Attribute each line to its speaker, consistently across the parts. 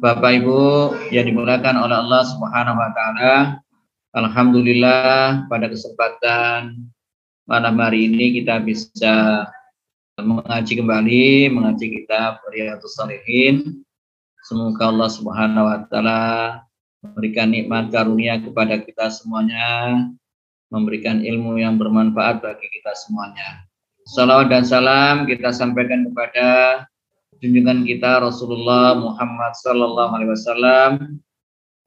Speaker 1: Bapak Ibu yang dimuliakan oleh Allah Subhanahu wa taala. Alhamdulillah pada kesempatan malam hari ini kita bisa mengaji kembali mengaji kitab Riyadhus Shalihin. Semoga Allah Subhanahu wa taala memberikan nikmat karunia kepada kita semuanya, memberikan ilmu yang bermanfaat bagi kita semuanya. Salawat dan salam kita sampaikan kepada junjungan kita Rasulullah Muhammad Sallallahu Alaihi Wasallam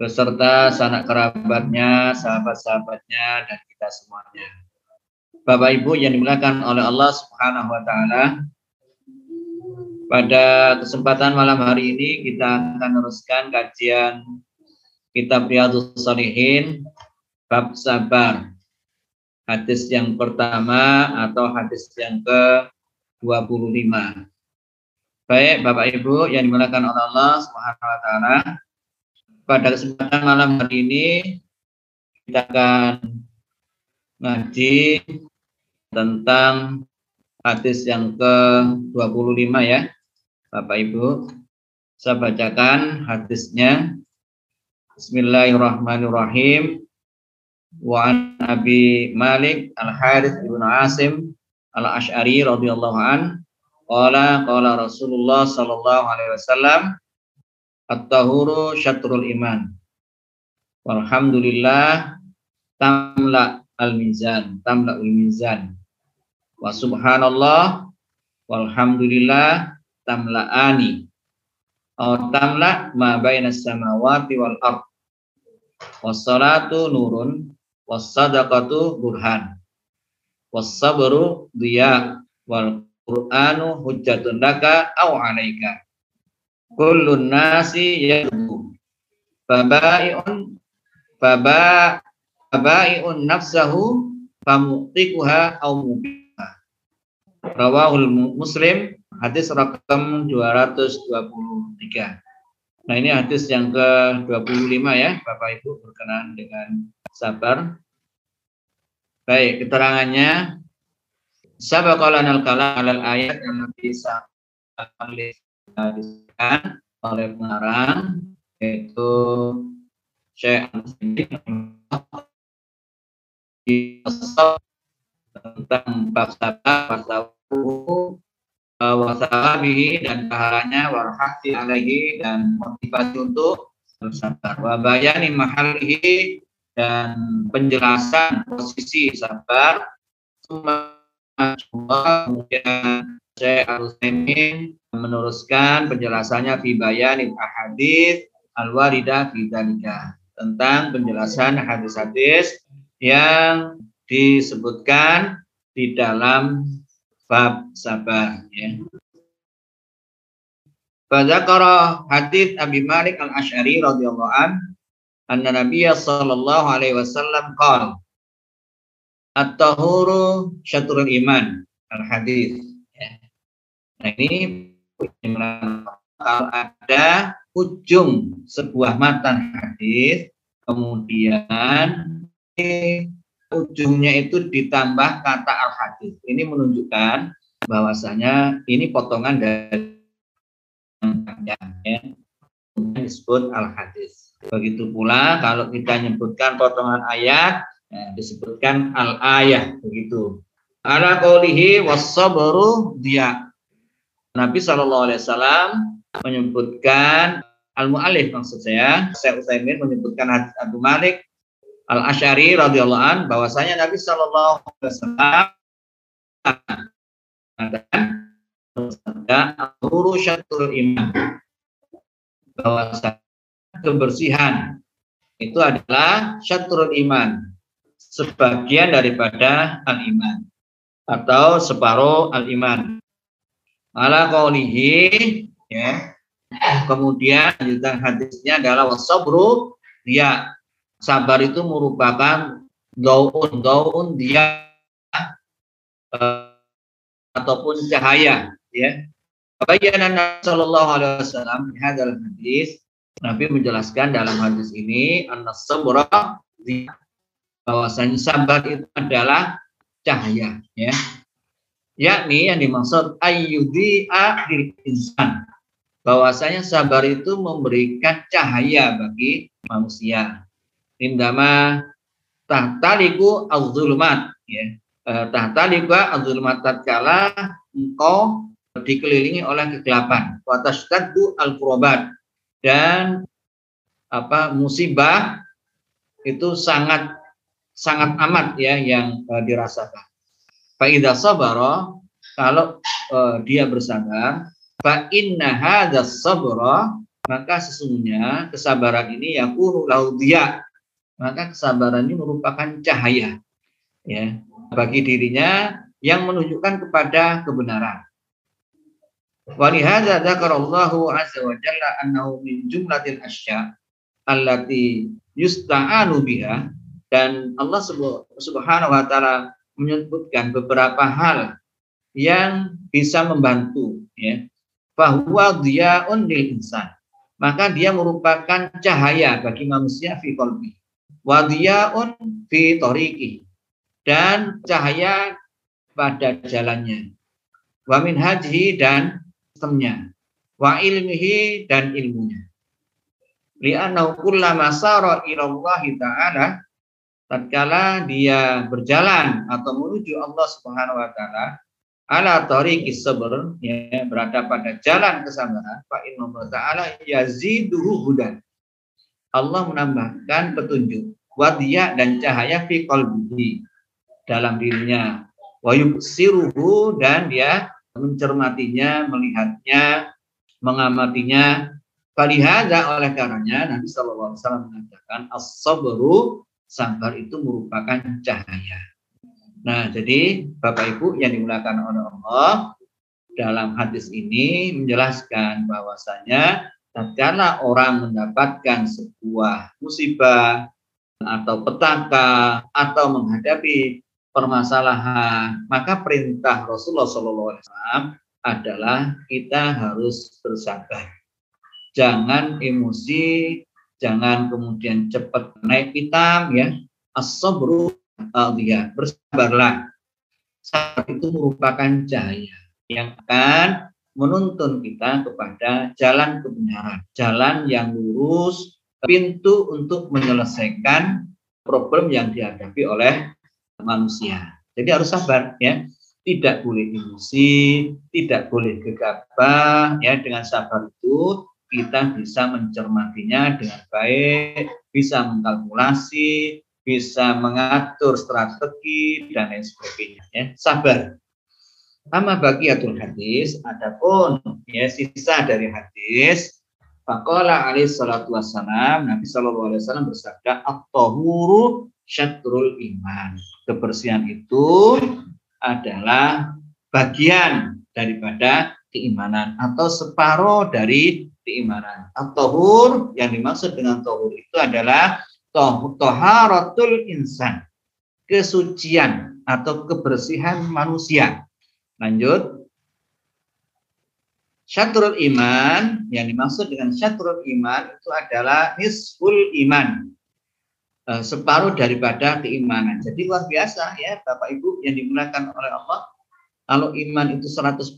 Speaker 1: beserta sanak kerabatnya, sahabat-sahabatnya, dan kita semuanya. Bapak Ibu yang dimuliakan oleh Allah Subhanahu Wa Taala, pada kesempatan malam hari ini kita akan meneruskan kajian Kitab Riyadhus Shalihin bab sabar. Hadis yang pertama atau hadis yang ke-25. Baik, Bapak Ibu yang dimuliakan oleh Allah Subhanahu wa taala. Pada kesempatan malam hari ini kita akan ngaji tentang hadis yang ke-25 ya. Bapak Ibu, saya bacakan hadisnya. Bismillahirrahmanirrahim. Wa an Abi Malik Al-Harith bin Asim Al-Asy'ari radhiyallahu an Qala qala Rasulullah sallallahu alaihi wasallam At-tahuru syatrul iman. Walhamdulillah tamla al-mizan, tamla al-mizan. Wa subhanallah walhamdulillah tamla'ani. Atau tamla ma baina samawati wal ard. Wassalatu nurun wassadaqatu burhan. Wassabru diya wal Qur'anu hujjatun laka au alaika. Kullun nasi yadu. Babai'un baba babai'un nafsahu famuqtikuha au mubiha. Rawahul Muslim hadis rakam 223. Nah ini hadis yang ke-25 ya Bapak Ibu berkenan dengan sabar. Baik, keterangannya Sabaqalan al-kalam alal ayat yang bisa disebutkan oleh pengarang yaitu Syekh tentang bab sabar wasawu wasabihi dan pahalanya warhasi alaihi dan motivasi untuk bersabar. Wa bayani mahalihi dan penjelasan posisi sabar kemudian saya harus meneruskan penjelasannya fi bayanin ahadits al-waridah fi tentang penjelasan hadis-hadis yang disebutkan di dalam bab sabar ya. Fadzakara hadis Abi Malik Al-Asy'ari radhiyallahu an anna Nabiy sallallahu alaihi wasallam qala At-tahuru syatrul iman. Al-hadis. Ya. Nah ini kalau ada ujung sebuah matan hadis, kemudian ujungnya itu ditambah kata al-hadis. Ini menunjukkan bahwasanya ini potongan dari yang ya. disebut al-hadis. Begitu pula kalau kita menyebutkan potongan ayat Ya, disebutkan al-ayah begitu. Ala qaulihi was-sabru dia. Nabi wasallam menyebutkan al-mu'alif maksud saya, saya Utsaimin menyebutkan Abu Malik Al-Asy'ari radhiyallahu an bahwasanya Nabi Shallallahu alaihi urusyatul iman bahwasanya kebersihan itu adalah syatrul iman sebagian daripada al-iman atau separuh al-iman. Ala qaulihi ya. Kemudian lanjutan hadisnya adalah wasabru dia sabar itu merupakan daun daun dia uh, ataupun cahaya ya. Bayyana Nabi sallallahu alaihi wasallam hadal hadis Nabi menjelaskan dalam hadis ini an-sabra bahwasanya sabar itu adalah cahaya ya yakni yang dimaksud ayyudi lil insan bahwasanya sabar itu memberikan cahaya bagi manusia. Indama tahtaliku az-zulumat ya. Eh, tahtaliku az-zulumat tatkala engkau dikelilingi oleh kegelapan. Watashtaddu al-qurbat dan apa musibah itu sangat sangat amat ya yang uh, dirasakan. Faidah sabara kalau uh, dia bersabar, fa inna hadzal sabra maka sesungguhnya kesabaran ini yakunu lahu dia maka kesabaran ini merupakan cahaya ya bagi dirinya yang menunjukkan kepada kebenaran. Walihada dzakarallahu azza wa jalla annahu min jumlatil asya allati yusta'anu biha dan Allah Subhanahu wa taala menyebutkan beberapa hal yang bisa membantu ya. Bahwa dia lil insan. Maka dia merupakan cahaya bagi manusia fi qalbi. Wa diyaun fi tariqi dan cahaya pada jalannya. Wa min haji dan sistemnya. Wa ilmihi dan ilmunya. Li'annahu kullama sara ila Allah taala tatkala dia berjalan atau menuju Allah Subhanahu wa taala ala tariqis sabr ya berada pada jalan kesabaran fa inna ta'ala yaziduhu hudan. Allah menambahkan petunjuk wadiya dan cahaya fi qalbihi dalam dirinya. Wa yubsiruhu dan dia mencermatinya melihatnya mengamatinya. Falihada oleh karenanya Nabi Shallallahu Alaihi Wasallam mengatakan as-sabru sabar itu merupakan cahaya. Nah, jadi Bapak Ibu yang dimulakan oleh Allah dalam hadis ini menjelaskan bahwasanya tatkala orang mendapatkan sebuah musibah atau petaka atau menghadapi permasalahan, maka perintah Rasulullah SAW adalah kita harus bersabar. Jangan emosi, jangan kemudian cepat naik hitam ya. As-sabru dia bersabarlah. Sabar itu merupakan cahaya yang akan menuntun kita kepada jalan kebenaran jalan yang lurus pintu untuk menyelesaikan problem yang dihadapi oleh manusia. Jadi harus sabar ya. Tidak boleh emosi tidak boleh gegabah ya dengan sabar itu kita bisa mencermatinya dengan baik, bisa mengkalkulasi, bisa mengatur strategi dan lain sebagainya. Ya. Sabar. Sama bagiatul hadis, adapun ya sisa dari hadis, Fakola alaih salatu wassalam, Nabi sallallahu alaihi bersabda, At-tahuru syatrul iman. Kebersihan itu adalah bagian daripada keimanan atau separuh dari keimanan. At-tahur yang dimaksud dengan tahur itu adalah toharatul insan. Kesucian atau kebersihan manusia. Lanjut. Syatrul iman yang dimaksud dengan syatrul iman itu adalah nisful iman. Eh, separuh daripada keimanan. Jadi luar biasa ya Bapak Ibu yang dimulakan oleh Allah. Kalau iman itu 100%,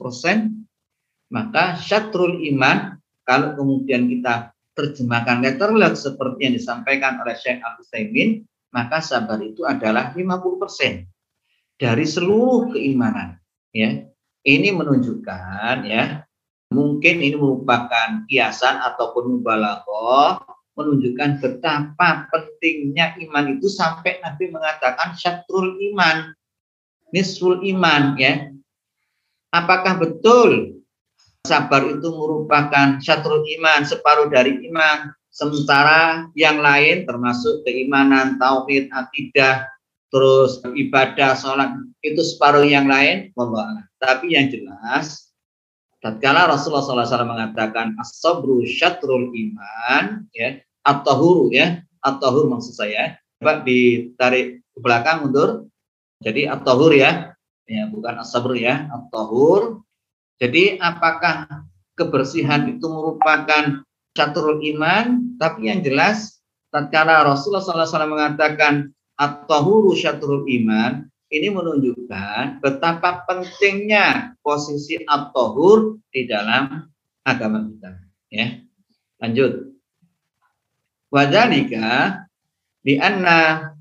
Speaker 1: maka syatrul iman kalau kemudian kita terjemahkan letterlek seperti yang disampaikan oleh Syekh Al Utsaimin, maka sabar itu adalah 50% dari seluruh keimanan. Ya, ini menunjukkan ya, mungkin ini merupakan kiasan ataupun mubalaghah menunjukkan betapa pentingnya iman itu sampai Nabi mengatakan syatrul iman, nisful iman ya. Apakah betul sabar itu merupakan syatrul iman, separuh dari iman. Sementara yang lain termasuk keimanan, tauhid, akidah, terus ibadah, sholat, itu separuh yang lain. Allah. Tapi yang jelas, tatkala Rasulullah SAW mengatakan as-sabru syatrul iman, ya, at-tahuru ya, at-tahur maksud saya. Coba ditarik ke belakang mundur. Jadi at-tahur ya, ya bukan as-sabr ya, at-tahur jadi apakah kebersihan itu merupakan caturul iman? Tapi yang jelas tatkala Rasulullah SAW mengatakan at-tahuru syatrul iman, ini menunjukkan betapa pentingnya posisi at-tahur di dalam agama kita. Ya, lanjut. Wadalika di anna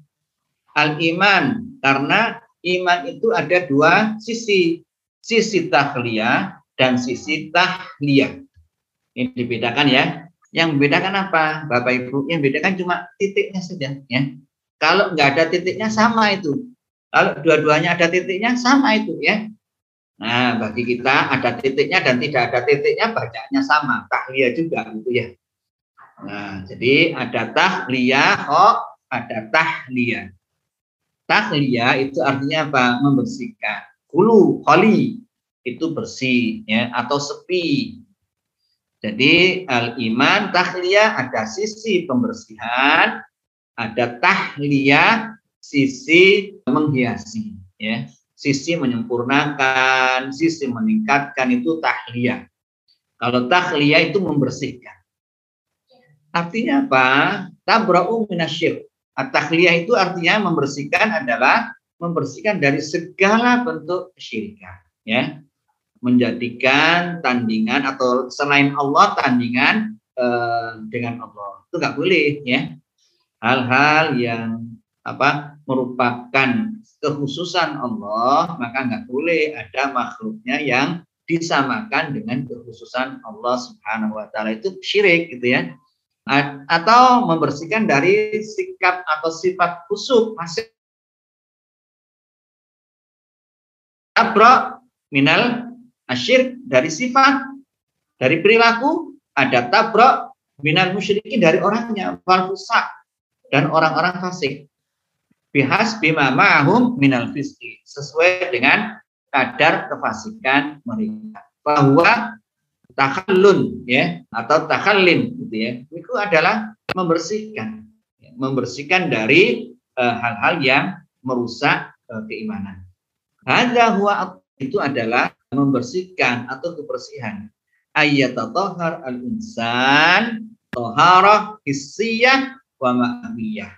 Speaker 1: al iman karena iman itu ada dua sisi, sisi tahliyah dan sisi tahliyah. Ini dibedakan ya. Yang membedakan apa, Bapak Ibu? Yang membedakan cuma titiknya saja, ya. Kalau nggak ada titiknya sama itu. Kalau dua-duanya ada titiknya sama itu, ya. Nah, bagi kita ada titiknya dan tidak ada titiknya bacanya sama, tahliyah juga gitu ya. Nah, jadi ada tahliyah, oh, ada tahliyah. Tahliyah itu artinya apa? Membersihkan. Kulu, kholi itu bersih ya atau sepi. Jadi al iman tahliyah ada sisi pembersihan, ada tahliyah sisi menghiasi ya. Sisi menyempurnakan, sisi meningkatkan itu tahliyah. Kalau tahliyah itu membersihkan. Artinya apa? Tabra'u minasyirk. At-tahliyah itu artinya membersihkan adalah membersihkan dari segala bentuk kesyirikan, ya. Menjadikan tandingan atau selain Allah tandingan eh, dengan Allah. Itu nggak boleh, ya. Hal-hal yang apa merupakan kekhususan Allah, maka nggak boleh ada makhluknya yang disamakan dengan kekhususan Allah Subhanahu wa taala itu syirik gitu ya atau membersihkan dari sikap atau sifat kusuk masih tabrak minal asyir dari sifat dari perilaku ada tabrak minal musyrikin dari orangnya wal dan orang-orang fasik bihas bima ma'ahum minal fiski sesuai dengan kadar kefasikan mereka bahwa takhallun ya atau takhallin gitu ya itu adalah membersihkan ya, membersihkan dari eh, hal-hal uh, yang merusak uh, keimanan. Hadza huwa itu adalah membersihkan atau kebersihan. Ayat tahar al-insan taharah hissiyah wa ma'nawiyah.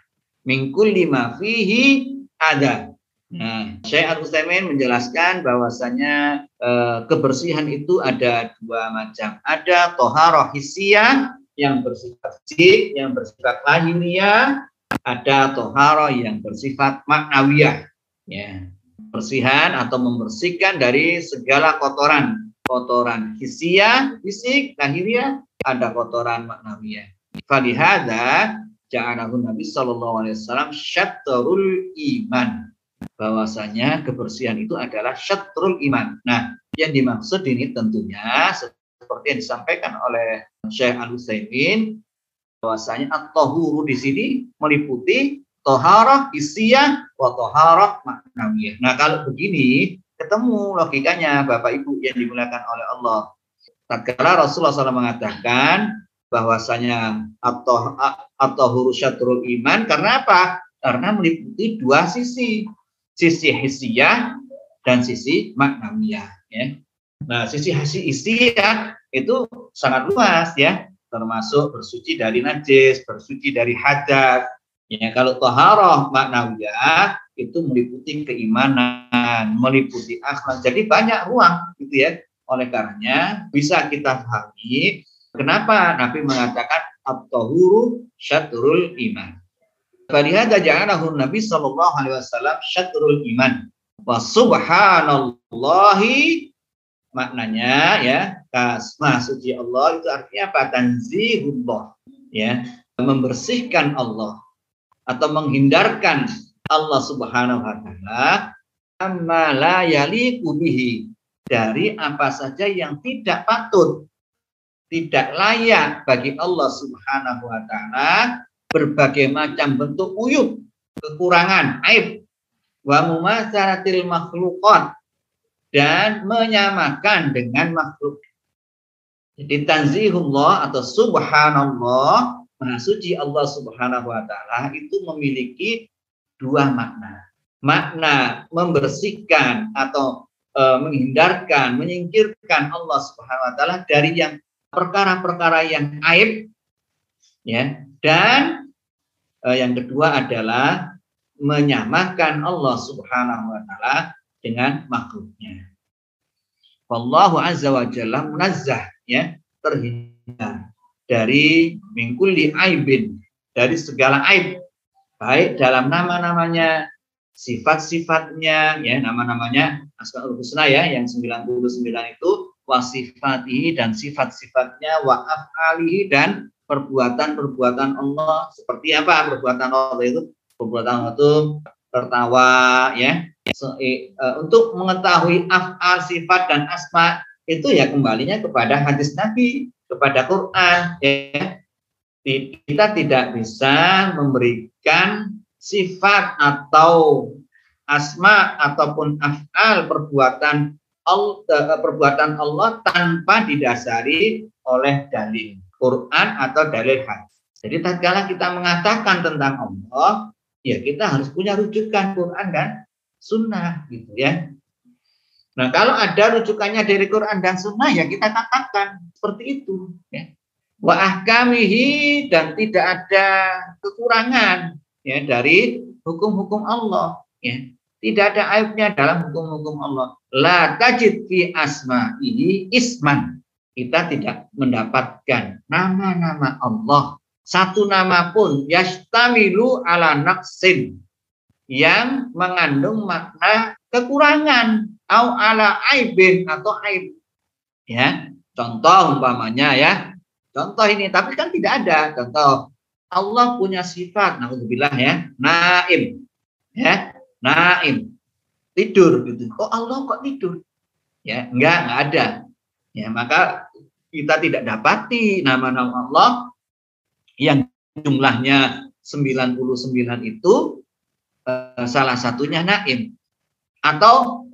Speaker 1: Min kulli ma fihi ada Nah, Syekh Al Utsaimin menjelaskan bahwasanya e, kebersihan itu ada dua macam. Ada toharoh hisia yang bersifat fisik, yang bersifat lahiriah, ada toharoh yang bersifat maknawiyah. Ya, bersihan atau membersihkan dari segala kotoran, kotoran hisia, fisik, lahiriah, ada kotoran maknawiyah. Falihada ja'alahu Nabi sallallahu alaihi wasallam syatrul iman bahwasanya kebersihan itu adalah syatrul iman. Nah, yang dimaksud ini tentunya seperti yang disampaikan oleh Syekh Al Utsaimin bahwasanya at-tahuru di sini meliputi toharah isiyah wa toharah maknawiyah. Nah, kalau begini ketemu logikanya Bapak Ibu yang dimuliakan oleh Allah. Tatkala Rasulullah SAW mengatakan bahwasanya atau atau huruf syatrul iman karena apa? Karena meliputi dua sisi sisi hisiah dan sisi maknawiyah ya. Nah, sisi hisi hisiah itu sangat luas ya, termasuk bersuci dari najis, bersuci dari hadas. Ya, kalau toharoh maknawiyah itu meliputi keimanan, meliputi akhlak. Jadi banyak ruang gitu ya. Oleh karenanya bisa kita pahami kenapa Nabi mengatakan at-tahuru syatrul iman. Falihada ja'alahu Nabi sallallahu alaihi wasallam syatrul iman. Wa subhanallahi maknanya ya kasma suci Allah itu artinya apa? Tanzihullah ya, membersihkan Allah atau menghindarkan Allah Subhanahu wa taala amma la yaliqu bihi dari apa saja yang tidak patut tidak layak bagi Allah Subhanahu wa taala berbagai macam bentuk uyub, kekurangan, aib, wa mumasaratil makhlukat dan menyamakan dengan makhluk. Jadi tanzihullah atau subhanallah, maha suci Allah subhanahu wa ta'ala itu memiliki dua makna. Makna membersihkan atau e, menghindarkan, menyingkirkan Allah subhanahu wa ta'ala dari yang perkara-perkara yang aib, ya, dan Eh, yang kedua adalah menyamakan Allah Subhanahu wa taala dengan makhluknya. Wallahu azza wa jalla munazzah ya, terhindar dari mingkuli aibin. Dari segala aib. Baik dalam nama-namanya sifat-sifatnya ya nama-namanya asmaul husna ya yang 99 itu wasifati dan sifat-sifatnya wa af'alihi dan perbuatan-perbuatan Allah. Seperti apa perbuatan Allah itu? Perbuatan Allah itu tertawa ya. So, e, e, untuk mengetahui af'al sifat dan asma itu ya kembalinya kepada hadis Nabi kepada Quran ya kita tidak bisa memberikan sifat atau asma ataupun af'al perbuatan eh, perbuatan Allah tanpa didasari oleh dalil Quran atau dalil hadis. Jadi tatkala kita mengatakan tentang Allah, ya kita harus punya rujukan Quran dan Sunnah gitu ya. Nah kalau ada rujukannya dari Quran dan Sunnah ya kita katakan seperti itu. Ya. Wa ahkamihi dan tidak ada kekurangan ya dari hukum-hukum Allah. Ya. Tidak ada aibnya dalam hukum-hukum Allah. La tajid fi asma ini isman. Kita tidak mendapatkan nama-nama Allah. Satu nama pun yastamilu ala naksin. Yang mengandung makna kekurangan. Au ala aibin atau aib. Ya, contoh umpamanya ya. Contoh ini, tapi kan tidak ada. Contoh, Allah punya sifat, bilang ya, naim. Ya, naim tidur gitu oh Allah kok tidur ya enggak enggak ada ya maka kita tidak dapati nama-nama Allah yang jumlahnya 99 itu eh, salah satunya naim atau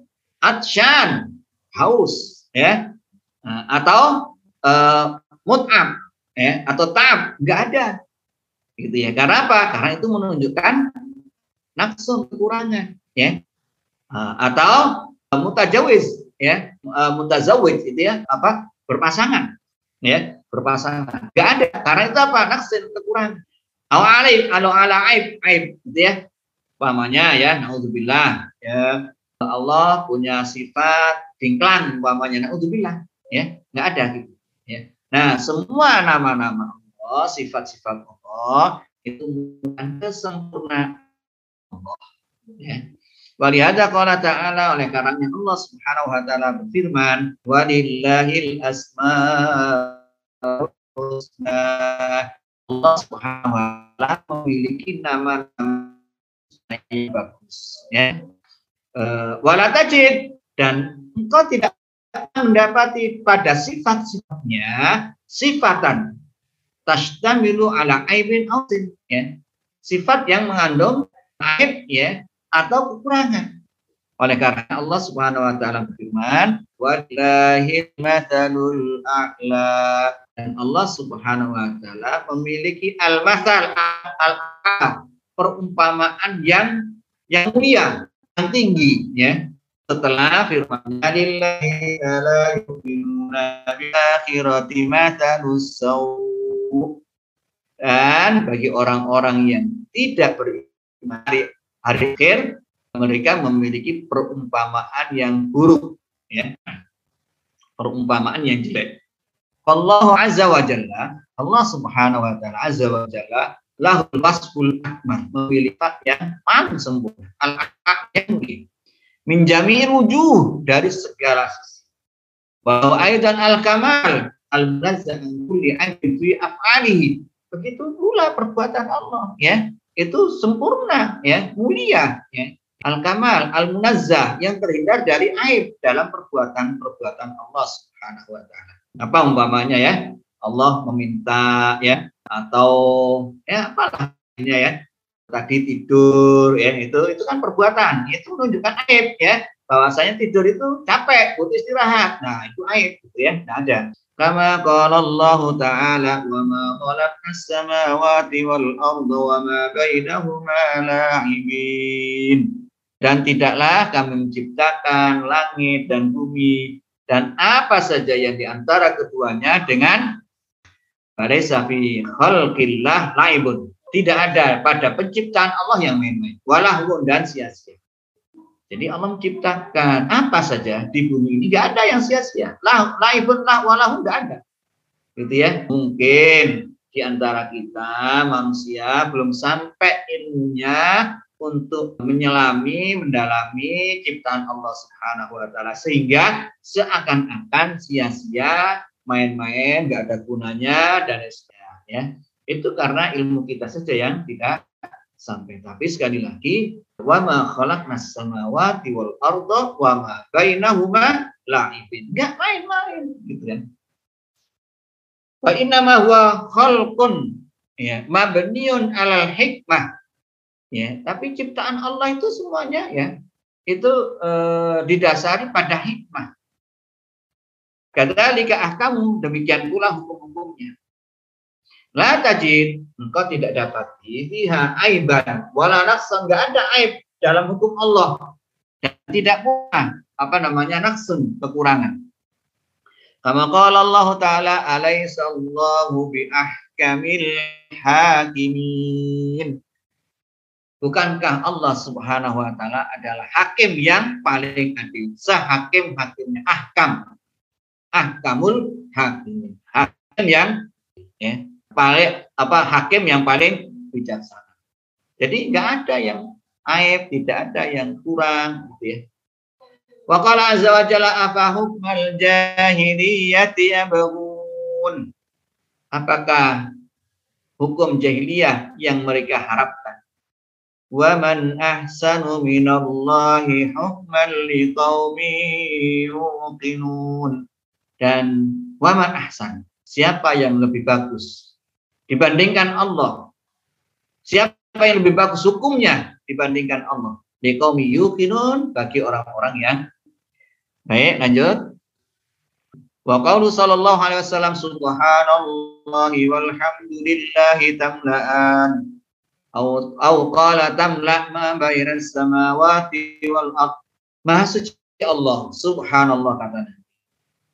Speaker 1: atsyan haus ya. Nah, atau eh, mut'ab ya atau tab enggak ada. Gitu ya karena apa? Karena itu menunjukkan nafsu kekurangan ya. Uh, atau uh, mutajawiz ya. Uh, mutazawij itu ya apa? Berpasangan ya berpasangan. Nggak ada karena itu apa? Naksin kekurangan. Au aib alo ala aib aib gitu ya. Umpamanya ya naudzubillah ya Allah punya sifat dingklan umpamanya naudzubillah ya nggak ada gitu ya nah semua nama-nama Allah sifat-sifat Allah itu bukan kesempurnaan Allah. Ya. Walihada qala ta'ala oleh karenanya Allah Subhanahu wa taala berfirman, "Walillahil asmaul husna." Allah Subhanahu wa taala memiliki nama-nama yang bagus, ya. Uh, wala tajid dan engkau tidak mendapati pada sifat-sifatnya sifatan tashtamilu ala aibin ausin ya sifat yang mengandung aib ya atau kekurangan. Oleh karena Allah Subhanahu wa taala berfirman, "Wallahi matsalul a'la." Dan Allah Subhanahu wa taala memiliki al-masal al perumpamaan yang yang mulia, yang tinggi ya. Setelah firman lillahi la yu'minuna bil akhirati dan bagi orang-orang yang tidak beriman hari akhir mereka memiliki perumpamaan yang buruk ya perumpamaan yang jelek Allah azza wa jalla Allah subhanahu wa ta'ala azza wa jalla lahul wasful akmal memiliki yang paling sempurna al yang mulia. Minjami rujuh dari segala sisi. Bahwa dan al kamal al munazzah kulli fi af'alihi. Begitu pula perbuatan Allah ya. Itu sempurna ya mulia ya. Al kamal al munazzah yang terhindar dari aib dalam perbuatan-perbuatan Allah Subhanahu wa taala. Apa umpamanya ya Allah meminta ya atau ya apalah ya tadi tidur ya itu itu kan perbuatan itu menunjukkan aib ya bahwasanya tidur itu capek butuh istirahat nah itu aib gitu ya tidak ada Kama qala Allah Ta'ala wa ma khalaqna as-samawati wal arda wa ma bainahuma la'ibin. Dan tidaklah kami menciptakan langit dan bumi dan apa saja yang di antara keduanya dengan Balaysa fi khalqillah laibun. Tidak ada pada penciptaan Allah yang main-main. Walahun dan sia-sia. Jadi Allah menciptakan apa saja di bumi ini nggak ada yang sia-sia. Lah, laibun lah walahu nggak ada. gitu ya mungkin di antara kita manusia belum sampai ilmunya untuk menyelami, mendalami ciptaan Allah Subhanahu wa taala sehingga seakan-akan sia-sia main-main gak ada gunanya dan sebagainya ya. Itu karena ilmu kita saja yang tidak sampai. Tapi sekali lagi wa ma khalaqnas samawati wal arda wa ma bainahuma la'ibin. Enggak main-main gitu kan. Wa inna ma huwa khalqun ya mabniun alal hikmah. Ya, tapi ciptaan Allah itu semuanya ya itu e, didasari pada hikmah. Kadzalika ahkamu demikian pula hukum-hukumnya. La tajid engkau tidak dapat fiha aiban wala naqsan enggak ada aib dalam hukum Allah dan tidak pula apa namanya naqsun kekurangan. Kama qala Allah Ta'ala alaysa Allahu bi ahkamil hakimin. Bukankah Allah Subhanahu wa taala adalah hakim yang paling adil? Sehakim hakimnya ahkam. Ahkamul hakim. Hakim yang ya, paling apa hakim yang paling bijaksana. Jadi nggak ada yang aib, tidak ada yang kurang gitu ya. Wa qala azza wa jalla afa hukmal jahiliyati yabghun. Apakah hukum jahiliyah yang mereka harapkan? Wa man ahsanu minallahi hukman liqaumin yuqinun. Dan wa man ahsan, siapa yang lebih bagus dibandingkan Allah? Siapa yang lebih bagus hukumnya dibandingkan Allah? Liqaumi yuqinun bagi orang-orang yang baik. Lanjut. Wa qawlu sallallahu alaihi wasallam subhanallahi walhamdulillahi tamla'an. Au qala tamla ma bainas samawati wal ard. Maha suci Allah subhanallah katanya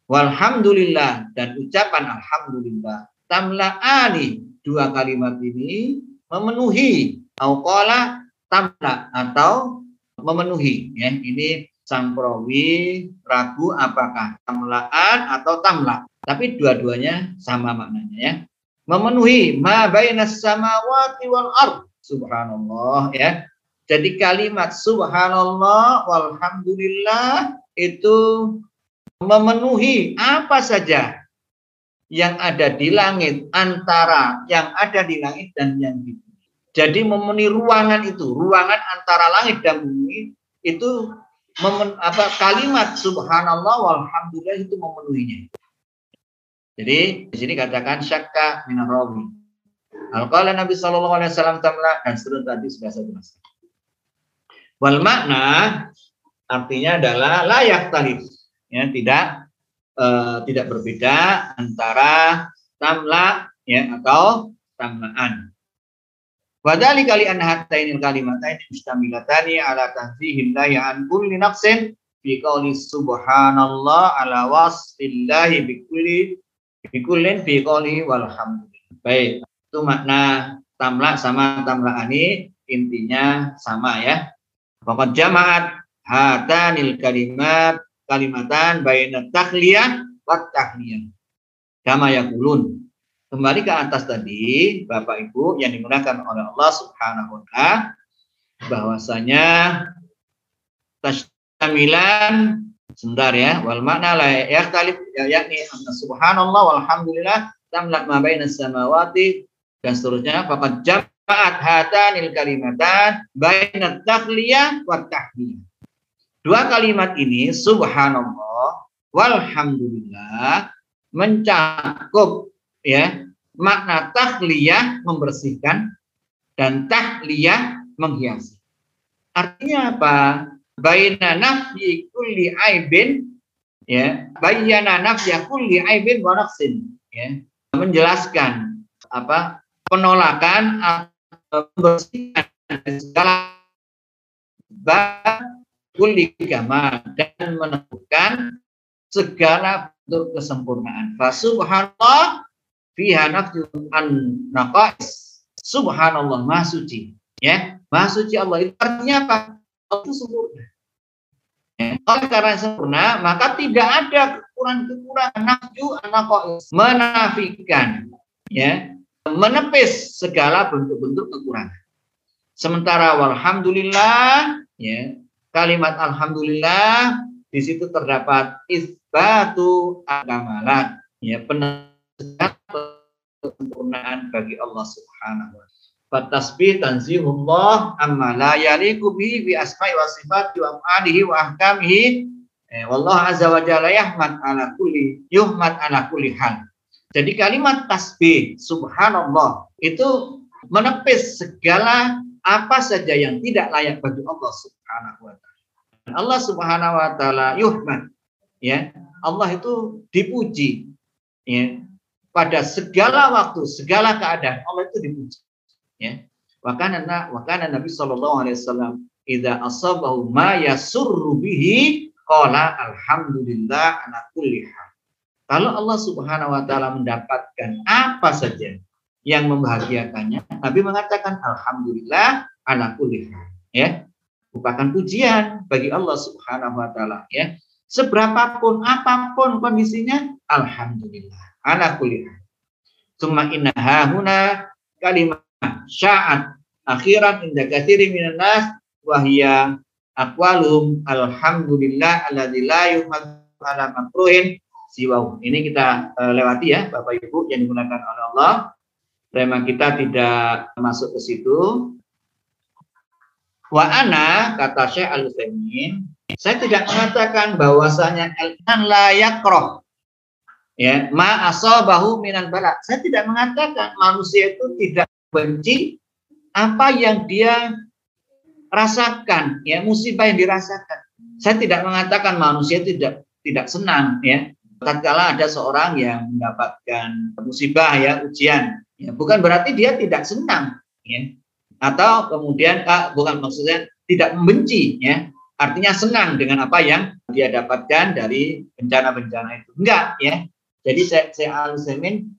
Speaker 1: Walhamdulillah. Dan ucapan alhamdulillah. Tamla'ani. Dua kalimat ini memenuhi au qala tamla atau memenuhi. Ya ini sang ragu apakah tamlaan atau tamla. Tapi dua-duanya sama maknanya ya. Memenuhi ma bainas samawati wal ard. Subhanallah ya. Jadi kalimat subhanallah walhamdulillah itu memenuhi apa saja yang ada di langit antara yang ada di langit dan yang di jadi memenuhi ruangan itu, ruangan antara langit dan bumi itu memen, apa kalimat subhanallah walhamdulillah itu memenuhinya. Jadi di sini katakan syakka minarawi. Al-qala Nabi sallallahu alaihi wasallam tamla dan seterusnya tadi sudah saya jelaskan. Wal makna artinya adalah layak talif ya tidak uh, tidak berbeda antara tamla ya atau tamlaan. Wadali kali an hatainil kalimatain mustamilatani ala tanzihillahi an kulli nafsin fi qawli subhanallah ala wasfillahi bi kulli bi kullin fi qawli walhamdulillah. Baik, itu makna tamla sama tamlaani intinya sama ya. Pokok jamaat hatanil kalimat kalimatan baina tahliyah wa tahliyah. Kama yakulun kembali ke atas tadi Bapak Ibu yang digunakan oleh Allah Subhanahu wa taala bahwasanya tasamilan sebentar ya wal makna la yakhtalif ya, yakni anna subhanallah walhamdulillah tamlak ma bainas samawati dan seterusnya faqad jama'at hatanil kalimatan bainat takliyah wa tahliyah dua kalimat ini subhanallah walhamdulillah mencakup ya makna tahliyah membersihkan dan tahliyah menghiasi. Artinya apa? Baina nafyi kulli aibin ya, bayyana nafya kulli aibin wa naqsin ya. Menjelaskan apa? penolakan atau membersihkan segala gamal dan menentukan segala bentuk kesempurnaan. Fasubhanallah fiha nafsu an naqais subhanallah maha suci ya maha suci Allah itu artinya apa Allah itu sempurna ya. oleh karena sempurna maka tidak ada kekurangan-kekurangan nafju anak menafikan ya menepis segala bentuk-bentuk kekurangan. Sementara walhamdulillah ya kalimat alhamdulillah di situ terdapat isbatu agamalat ya sempurnaan bagi Allah Subhanahu wa taala. Fatasbih tanzihullah amma la yaliku bihi bi asma'i wa sifati wa af'alihi wa ahkamihi. Eh, wallahu azza wa jalla yahmad ala kulli yuhmad ala kulli hal. Jadi kalimat tasbih subhanallah itu menepis segala apa saja yang tidak layak bagi Allah Subhanahu wa taala. Allah Subhanahu wa taala yuhmad ya. Allah itu dipuji ya. Pada segala waktu, segala keadaan Allah itu dipuji. Ya. Wakana wakana Nabi sallallahu alaihi wasallam idza asabahu ma yasurru bihi qala alhamdulillah ala kulli hal. Kalau Allah Subhanahu wa taala mendapatkan apa saja yang membahagiakannya, Nabi mengatakan alhamdulillah ala kulli ya. Merupakan pujian bagi Allah Subhanahu wa taala ya. Seberapapun apa pun kondisinya, alhamdulillah ala kulli hal. Summa inna hahuna kalimat sya'at akhiran inda katsiri minan nas wa hiya aqwaluhum alhamdulillah alladzi la yuhmadu ala makruhin. Ini kita uh, lewati ya Bapak Ibu yang digunakan oleh Allah. Tema kita tidak masuk ke situ. Wa ana kata Syekh al saya tidak mengatakan bahwasanya al-iman la yakroh. Ya, ma asabahu minan bala. Saya tidak mengatakan manusia itu tidak benci apa yang dia rasakan, ya musibah yang dirasakan. Saya tidak mengatakan manusia tidak tidak senang, ya tatkala ada seorang yang mendapatkan musibah ya ujian ya bukan berarti dia tidak senang ya atau kemudian ah, bukan maksudnya tidak membenci ya. Artinya senang dengan apa yang dia dapatkan dari bencana-bencana itu. Enggak ya. Jadi saya, saya al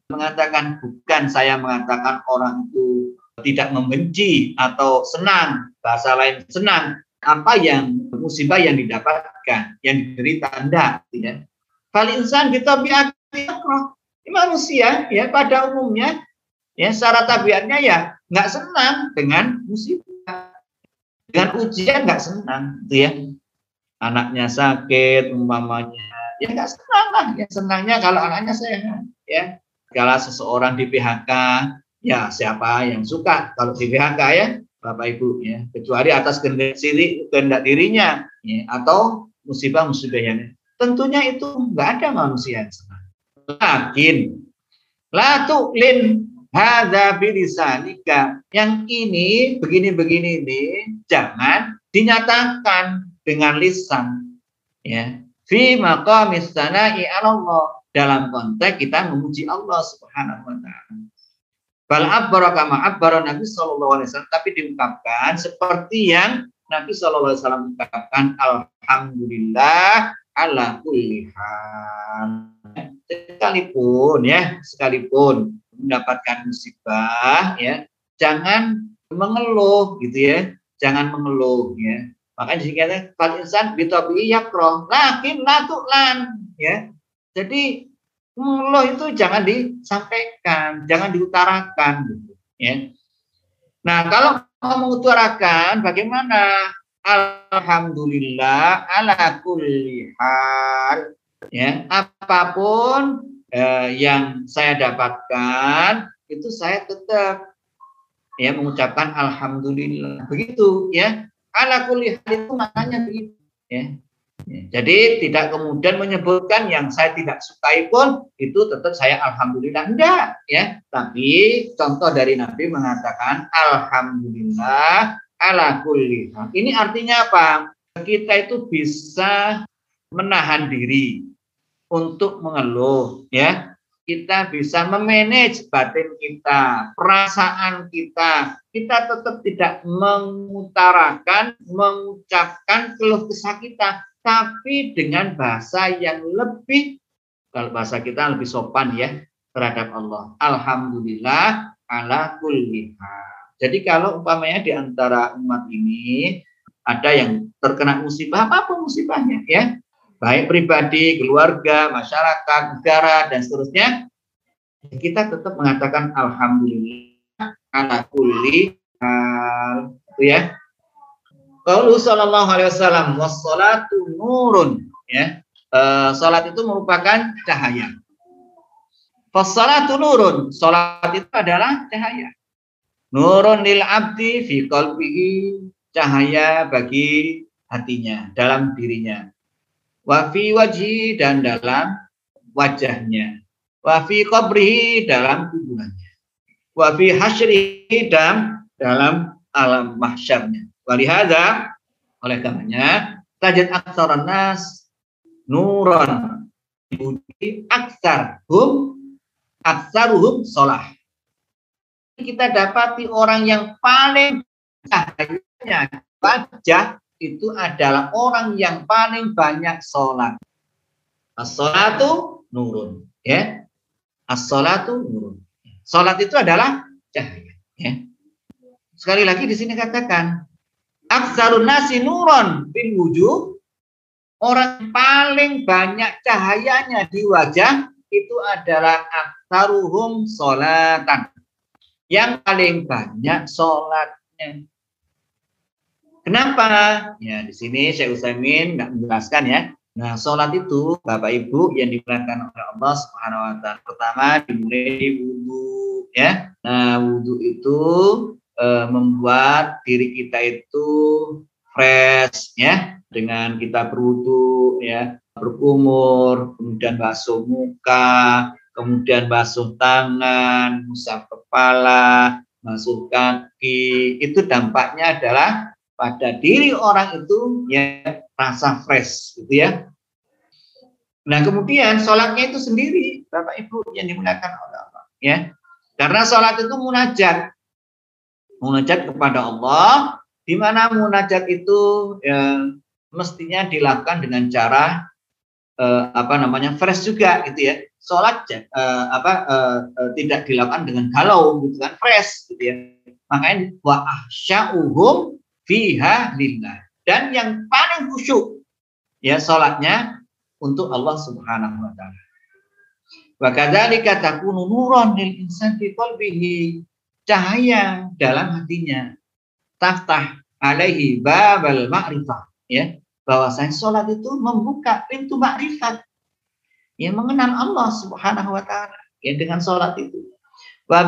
Speaker 1: mengatakan bukan saya mengatakan orang itu tidak membenci atau senang bahasa lain senang. Apa yang musibah yang didapatkan yang diderita enggak tidak Fal insan bitabiati Ini manusia ya pada umumnya ya secara tabiatnya ya nggak senang dengan musibah. Dengan ujian nggak senang gitu ya. Anaknya sakit umpamanya ya nggak senang lah ya senangnya kalau anaknya sehat ya. Kalau seseorang di PHK ya siapa yang suka kalau di PHK ya Bapak Ibu ya kecuali atas kehendak diri kehendak dirinya ya, atau musibah-musibah yang tentunya itu nggak ada manusia yang senang. Lakin la tu'lin hadza bilisanika. Yang ini begini-begini ini jangan dinyatakan dengan lisan ya. Fi maqamis sana'i Allah dalam konteks kita memuji Allah Subhanahu wa taala. Bal abbara kama abbara Nabi sallallahu alaihi wasallam tapi diungkapkan seperti yang Nabi sallallahu alaihi wasallam ungkapkan alhamdulillah ala kulli hal. Sekalipun ya, sekalipun mendapatkan musibah ya, jangan mengeluh gitu ya. Jangan mengeluh ya. Makanya dikatakan fal insan bitabi yakroh lakin latulan ya. Jadi mengeluh itu jangan disampaikan, jangan diutarakan gitu ya. Nah, kalau mau mengutarakan bagaimana? Alhamdulillah ala kulli hal. Ya, apa pun eh, yang saya dapatkan itu saya tetap ya mengucapkan alhamdulillah. Begitu ya. Ala kulli itu maknanya begitu ya. ya. Jadi tidak kemudian menyebutkan yang saya tidak sukai pun itu tetap saya alhamdulillah enggak ya. Tapi contoh dari Nabi mengatakan alhamdulillah ala kulli Ini artinya apa? Kita itu bisa menahan diri untuk mengeluh ya. Kita bisa memanage batin kita, perasaan kita. Kita tetap tidak mengutarakan, mengucapkan keluh kesah kita, tapi dengan bahasa yang lebih kalau bahasa kita lebih sopan ya terhadap Allah. Alhamdulillah ala kulli. Jadi kalau umpamanya di antara umat ini ada yang terkena musibah, apa pun musibahnya ya, baik pribadi, keluarga, masyarakat, negara dan seterusnya, kita tetap mengatakan alhamdulillah ala kulli hal. Itu ya. Qaulu sallallahu alaihi wasallam wassalatu nurun ya. Uh, salat itu merupakan cahaya. Fassalatu nurun. Salat itu adalah cahaya. Nurun lil abdi fi qalbihi. Cahaya bagi hatinya, dalam dirinya. Wafi wajhi dan dalam wajahnya. Wafi qabrihi dalam kuburannya. Wafi hasyrihi dan dalam alam mahsyarnya. Walihada, oleh karenanya, tajat aksaran nas nuron aksar hum aksaruhum sholah. Kita dapati orang yang paling cahayanya wajah itu adalah orang yang paling banyak sholat. As-sholatu nurun. Ya. As-sholatu nurun. Sholat itu adalah cahaya. Ya. Sekali lagi di sini katakan. Aksarun nasi nurun bin wujud. Orang paling banyak cahayanya di wajah itu adalah aksaruhum sholatan. Yang paling banyak sholatnya. Kenapa? Ya, di sini Syekh Utsaimin nggak menjelaskan ya. Nah, sholat itu Bapak Ibu yang dimuliakan oleh Allah Subhanahu wa taala. Pertama dimulai wudhu ya. Nah, wudhu itu e, membuat diri kita itu fresh ya dengan kita berwudhu ya, berkumur, kemudian basuh muka, kemudian basuh tangan, musab kepala, basuh kaki. Itu dampaknya adalah pada diri orang itu ya rasa fresh gitu ya. Nah kemudian sholatnya itu sendiri Bapak Ibu yang dimuliakan oleh Allah ya. Karena sholat itu munajat. Munajat kepada Allah di mana munajat itu ya, mestinya dilakukan dengan cara eh, apa namanya fresh juga gitu ya. Sholat eh, apa eh, eh, tidak dilakukan dengan galau gitu kan fresh gitu ya. Makanya wa ahsya'uhum fiha lillah. Dan yang paling khusyuk ya salatnya untuk Allah Subhanahu wa taala. Wa kadzalika takunu nuran lil insan fi qalbihi. Cahaya dalam hatinya. Taftah alaihi babal ma'rifah ya. Bahwasanya salat itu membuka pintu makrifat. Ya mengenal Allah Subhanahu wa taala ya dengan salat itu. Uh,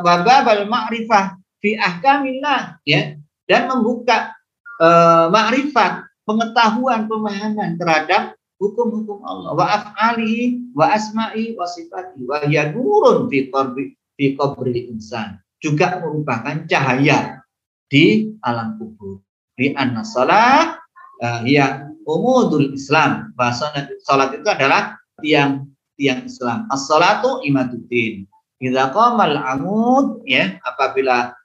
Speaker 1: wababal ma'rifah fi ahkamillah ya dan membuka uh, makrifat, pengetahuan, pemahaman terhadap hukum-hukum Allah. Wa af'alihi wa asma'i wa sifati. Wa yadurun fi qabri fi qabri insan. Juga merupakan cahaya di alam kubur. Di anna salat uh, ya umudul Islam. Bahasa salat itu adalah tiang tiang Islam. As-salatu imaduddin idza qamal amud ya apabila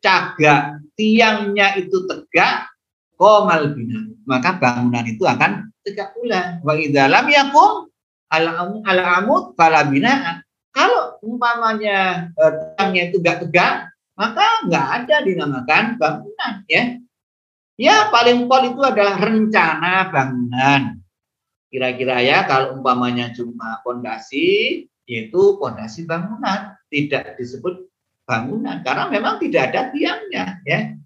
Speaker 1: cagak tiangnya itu tegak, komal bina. Maka bangunan itu akan tegak pula. Wa idalam yakum ala amud fala bina. Kalau umpamanya eh, tiangnya itu gak tegak, maka nggak ada dinamakan bangunan ya. Ya paling pol itu adalah rencana bangunan. Kira-kira ya kalau umpamanya cuma pondasi, yaitu pondasi bangunan, tidak disebut bangunan karena memang tidak ada tiangnya ya.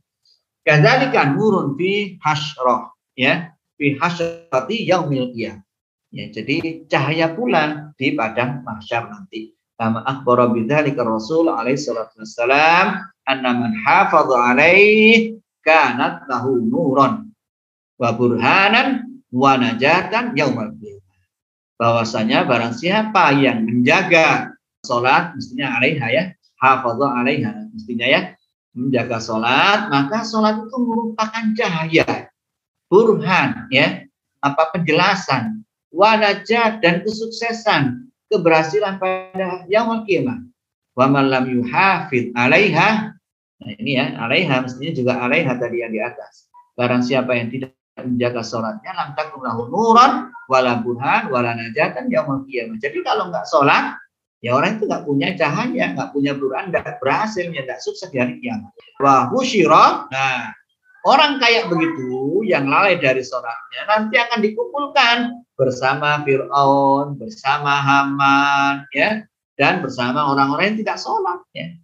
Speaker 1: Kadzalika nurun fi hasyroh ya, fi hasyrati yaumil. Ya, jadi cahaya pula di padang mahsyar nanti. Kama akhbara bidzalika Rasul alaihi salatu wassalam anna man hafadha alaihi kanat lahu nuron wa burhanan wa najatan yaumal qiyamah. Bahwasanya barang siapa yang menjaga salat mestinya alaiha ya, hafadha alaiha. Mestinya ya menjaga sholat maka sholat itu merupakan cahaya burhan ya. Apa penjelasan? Wanajat dan kesuksesan keberhasilan pada yang kiamat wa man lam yuhafid alaiha nah ini ya alaiha mestinya juga alaiha tadi yang di atas. Barang siapa yang tidak menjaga sholatnya lam takun lahu nuran wala burhan wala najatan yaumul kiamat jadi kalau nggak sholat Ya orang itu nggak punya cahaya, nggak punya burhan, nggak berhasil, ya nggak sukses di hari kiamat. Wah, nah orang kayak begitu yang lalai dari sholatnya nanti akan dikumpulkan bersama Fir'aun, bersama Haman, ya, dan bersama orang-orang yang tidak sholat. Ya.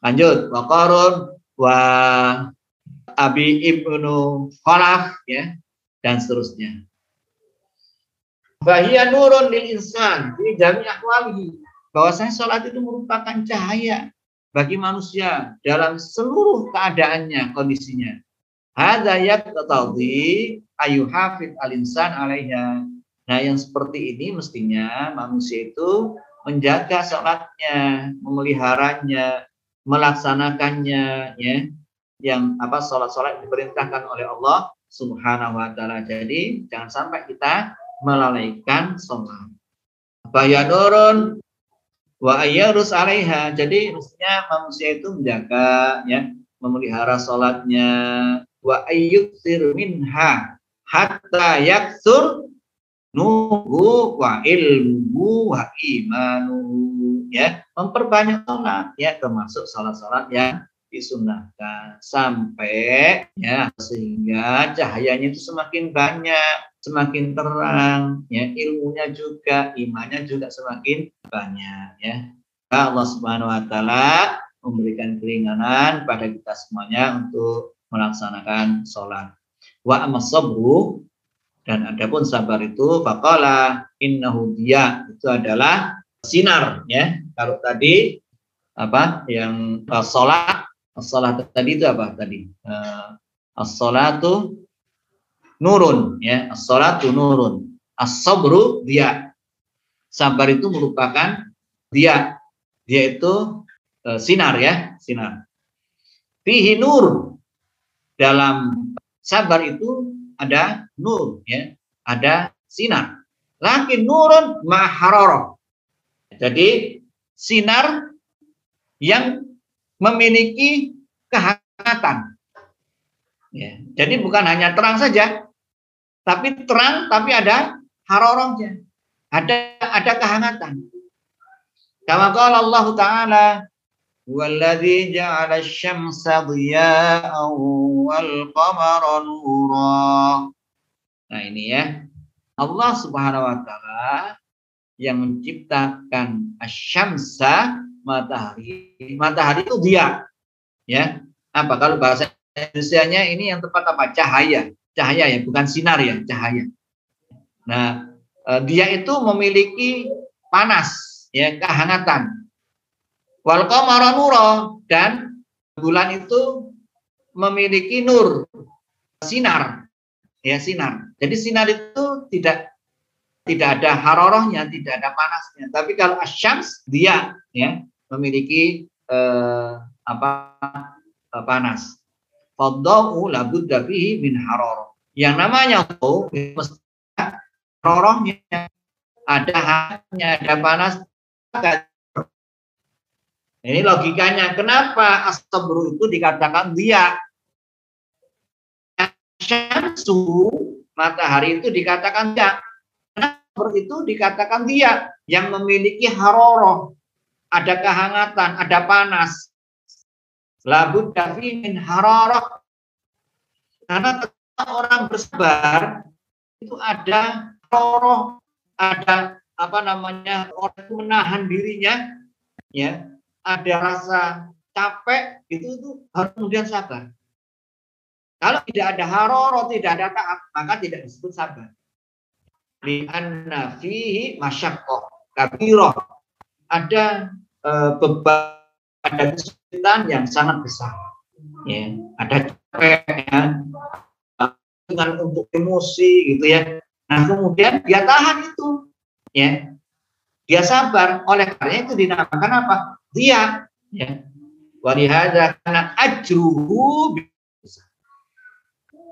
Speaker 1: Lanjut, wa Qarun, wa Abi Ibnu Khalaf, ya, dan seterusnya. Bahia nurun lil insan di jami akwalihi. Bahwasanya sholat itu merupakan cahaya bagi manusia dalam seluruh keadaannya, kondisinya. Hadza yaqtadi ayu hafid al-insan alaiha. Nah, yang seperti ini mestinya manusia itu menjaga sholatnya, memeliharanya, melaksanakannya, ya, yang apa sholat-sholat diperintahkan oleh Allah Subhanahu Wa Taala. Jadi jangan sampai kita melalaikan sholat. Bayanurun wa ayyarus alaiha. Jadi mestinya manusia itu menjaga ya, memelihara salatnya wa ayyuksir minha hatta yaksur nuhu wa ilmu wa imanu ya memperbanyak salat ya termasuk salat-salat yang disunahkan sampai ya sehingga cahayanya itu semakin banyak semakin terang, ya ilmunya juga, imannya juga semakin banyak, ya. Allah Subhanahu Wa Taala memberikan keringanan pada kita semuanya untuk melaksanakan sholat. Wa amasabru dan adapun sabar itu faqala innahu dia itu adalah sinar ya. Kalau tadi apa yang sholat sholat tadi itu apa tadi? Uh, as-salatu nurun ya. As-salatu nurun. As-sabru dia. Sabar itu merupakan dia. Dia itu e, sinar ya sinar. Fihi nur. Dalam sabar itu ada nur ya. Ada sinar. Laki nurun maharoro. Jadi sinar yang memiliki kehangatan ya jadi bukan hanya terang saja tapi terang tapi ada harorongnya ada ada kehangatan kama qala Allah taala والذي جعل الشمس ضياء والقمر نورا Nah ini ya. Allah Subhanahu wa taala yang menciptakan asyamsa matahari. Matahari itu dia. Ya. Apa kalau bahasa Indonesia-nya ini yang tepat apa? Cahaya cahaya ya, bukan sinar ya, cahaya. Nah, eh, dia itu memiliki panas, ya, kehangatan. Wal qamara dan bulan itu memiliki nur, sinar, ya sinar. Jadi sinar itu tidak tidak ada harorohnya, tidak ada panasnya. Tapi kalau asyams dia ya memiliki eh, apa eh, panas. Fadau labudda fihi min haroroh. Yang namanya itu rorohnya ada hanya ada panas. Ini logikanya. Kenapa astabru itu dikatakan dia? Syamsu matahari itu dikatakan dia. Kenapa itu dikatakan dia yang memiliki haroroh, ada kehangatan, ada panas. Dafi min hararah. Karena orang bersabar itu ada roh, ada apa namanya orang itu menahan dirinya, ya, ada rasa capek itu itu harus kemudian sabar. Kalau tidak ada haroro, tidak ada taat, maka tidak disebut sabar. Lianna fihi masyakoh kabiroh. Ada e, beban ada kesulitan yang sangat besar. Ya, ada capek ya, dengan untuk emosi gitu ya. Nah kemudian dia tahan itu, ya, dia sabar. Oleh karena itu dinamakan apa? Dia, ya. Walihada karena ajruhu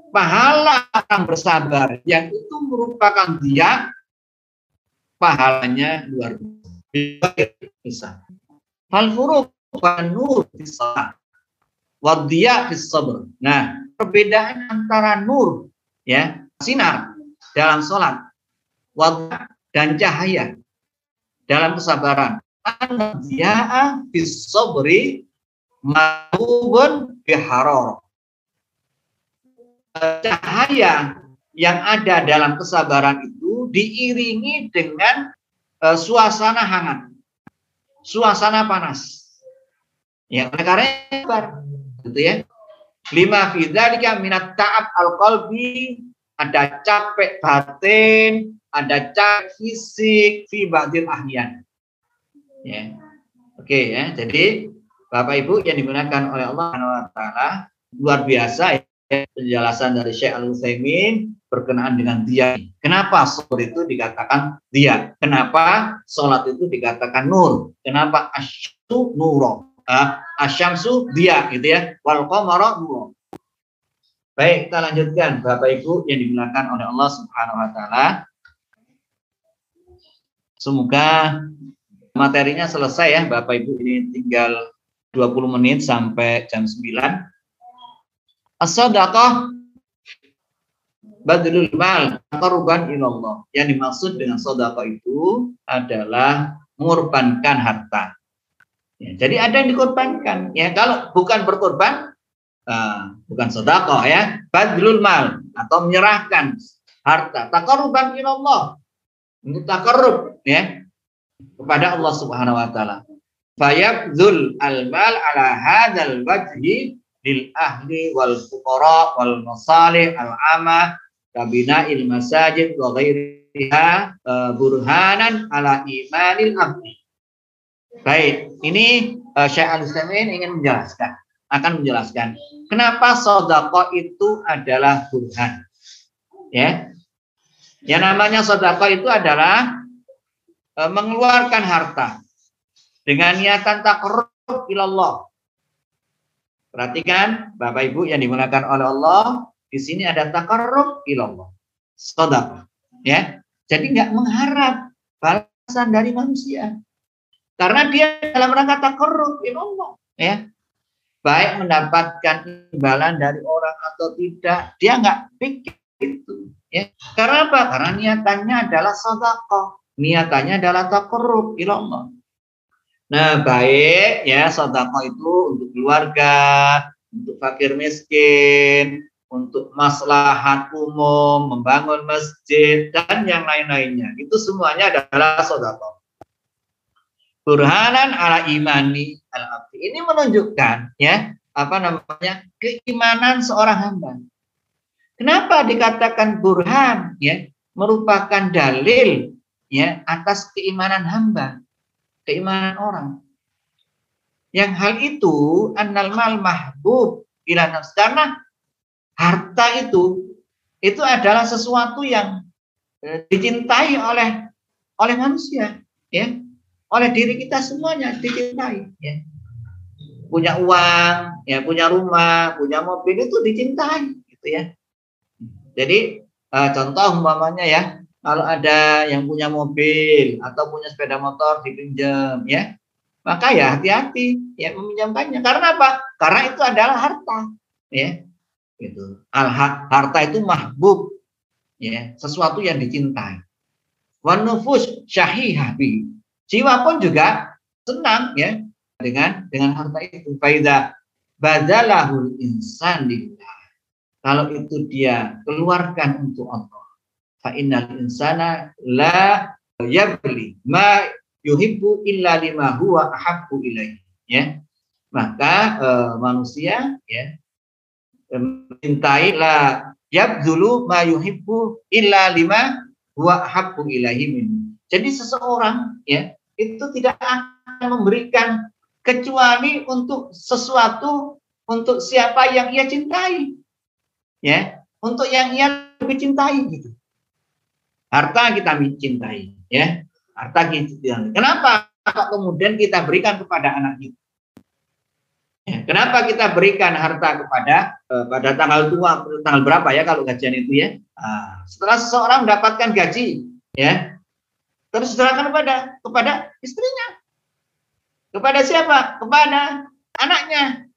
Speaker 1: pahala orang bersabar yang itu merupakan dia pahalanya luar biasa. Hal furuk nur bisa wadiyah fis sabr. Nah, perbedaan antara nur ya, sinar dalam sholat, dan cahaya dalam kesabaran. Wadiyah fis sabri mahubun biharor. cahaya yang ada dalam kesabaran itu diiringi dengan uh, suasana hangat, suasana panas. Ya, oleh karena gitu ya. Lima fidzalika minat ta'ab al-qalbi ada capek batin, ada capek fisik fi ba'dil ahyan. Ya. Oke ya. Jadi Bapak Ibu yang digunakan oleh Allah Subhanahu taala luar biasa ya penjelasan dari Syekh Al Utsaimin berkenaan dengan dia. Kenapa sholat itu dikatakan dia? Kenapa sholat itu dikatakan nur? Kenapa asyamsu nuro? Uh, asyamsu dia gitu ya. Wal qamara nuro. Baik, kita lanjutkan Bapak Ibu yang digunakan oleh Allah Subhanahu wa taala. Semoga materinya selesai ya Bapak Ibu ini tinggal 20 menit sampai jam 9. As-sadaqah badlul mal qaruban ilallah. Yang dimaksud dengan sedekah itu adalah mengorbankan harta. Ya, jadi ada yang dikorbankan. Ya, kalau bukan berkorban, uh, bukan sedekah ya, badlul mal atau menyerahkan harta. Taqarruban ilallah. Untuk takarrub ya kepada Allah Subhanahu wa taala. Fayabdzul al-mal ala hadzal wajhi lil ahli wal fuqara wal masalih al amah kabina il masajid wa ghairiha uh, burhanan ala imanil abdi. Baik, ini uh, Syekh al ingin menjelaskan, akan menjelaskan kenapa sodako itu adalah burhan. Ya, yang namanya sodako itu adalah uh, mengeluarkan harta dengan niatan takarrub ilallah Perhatikan Bapak Ibu yang digunakan oleh Allah, di sini ada takarrub ilallah. Sedekah. Ya. Jadi nggak mengharap balasan dari manusia. Karena dia dalam rangka takarrub ilallah, ya. Baik mendapatkan imbalan dari orang atau tidak, dia nggak pikir itu. Ya. Karena apa? Karena niatannya adalah sedekah. Niatannya adalah takarrub ilallah. Nah, baik ya sodako itu untuk keluarga, untuk fakir miskin, untuk maslahat umum, membangun masjid dan yang lain-lainnya. Itu semuanya adalah sodako. Burhanan ala imani al abdi. Ini menunjukkan ya apa namanya keimanan seorang hamba. Kenapa dikatakan burhan ya merupakan dalil ya atas keimanan hamba keimanan orang. Yang hal itu annal mal mahbub ila nafs karena harta itu itu adalah sesuatu yang eh, dicintai oleh oleh manusia, ya. Oleh diri kita semuanya dicintai, ya. Punya uang, ya, punya rumah, punya mobil itu dicintai, gitu ya. Jadi uh, contoh umpamanya ya, kalau ada yang punya mobil atau punya sepeda motor dipinjam ya maka ya hati-hati ya meminjamkannya karena apa karena itu adalah harta ya itu al harta itu mahbub ya sesuatu yang dicintai. Wanufus syahihabi jiwa pun juga senang ya dengan dengan harta itu. Faida badalahul insan kalau itu dia keluarkan untuk Allah fa innal insana la yabli ma yuhibbu illa lima huwa ahabbu ilaihi ya. Maka e, manusia ya mencintai la yabdulu ma yuhibbu illa lima huwa ahabbu ilaihi min jadi seseorang ya itu tidak akan memberikan kecuali untuk sesuatu untuk siapa yang ia cintai ya untuk yang ia lebih cintai gitu Harta kita mencintai, ya. Harta kita cintai. Kenapa kemudian kita berikan kepada anak kita? Ya, kenapa kita berikan harta kepada eh, pada tanggal tua tanggal berapa ya kalau gajian itu ya? Nah, setelah seseorang mendapatkan gaji, ya, terus serahkan kepada kepada istrinya. Kepada siapa? Kepada anaknya,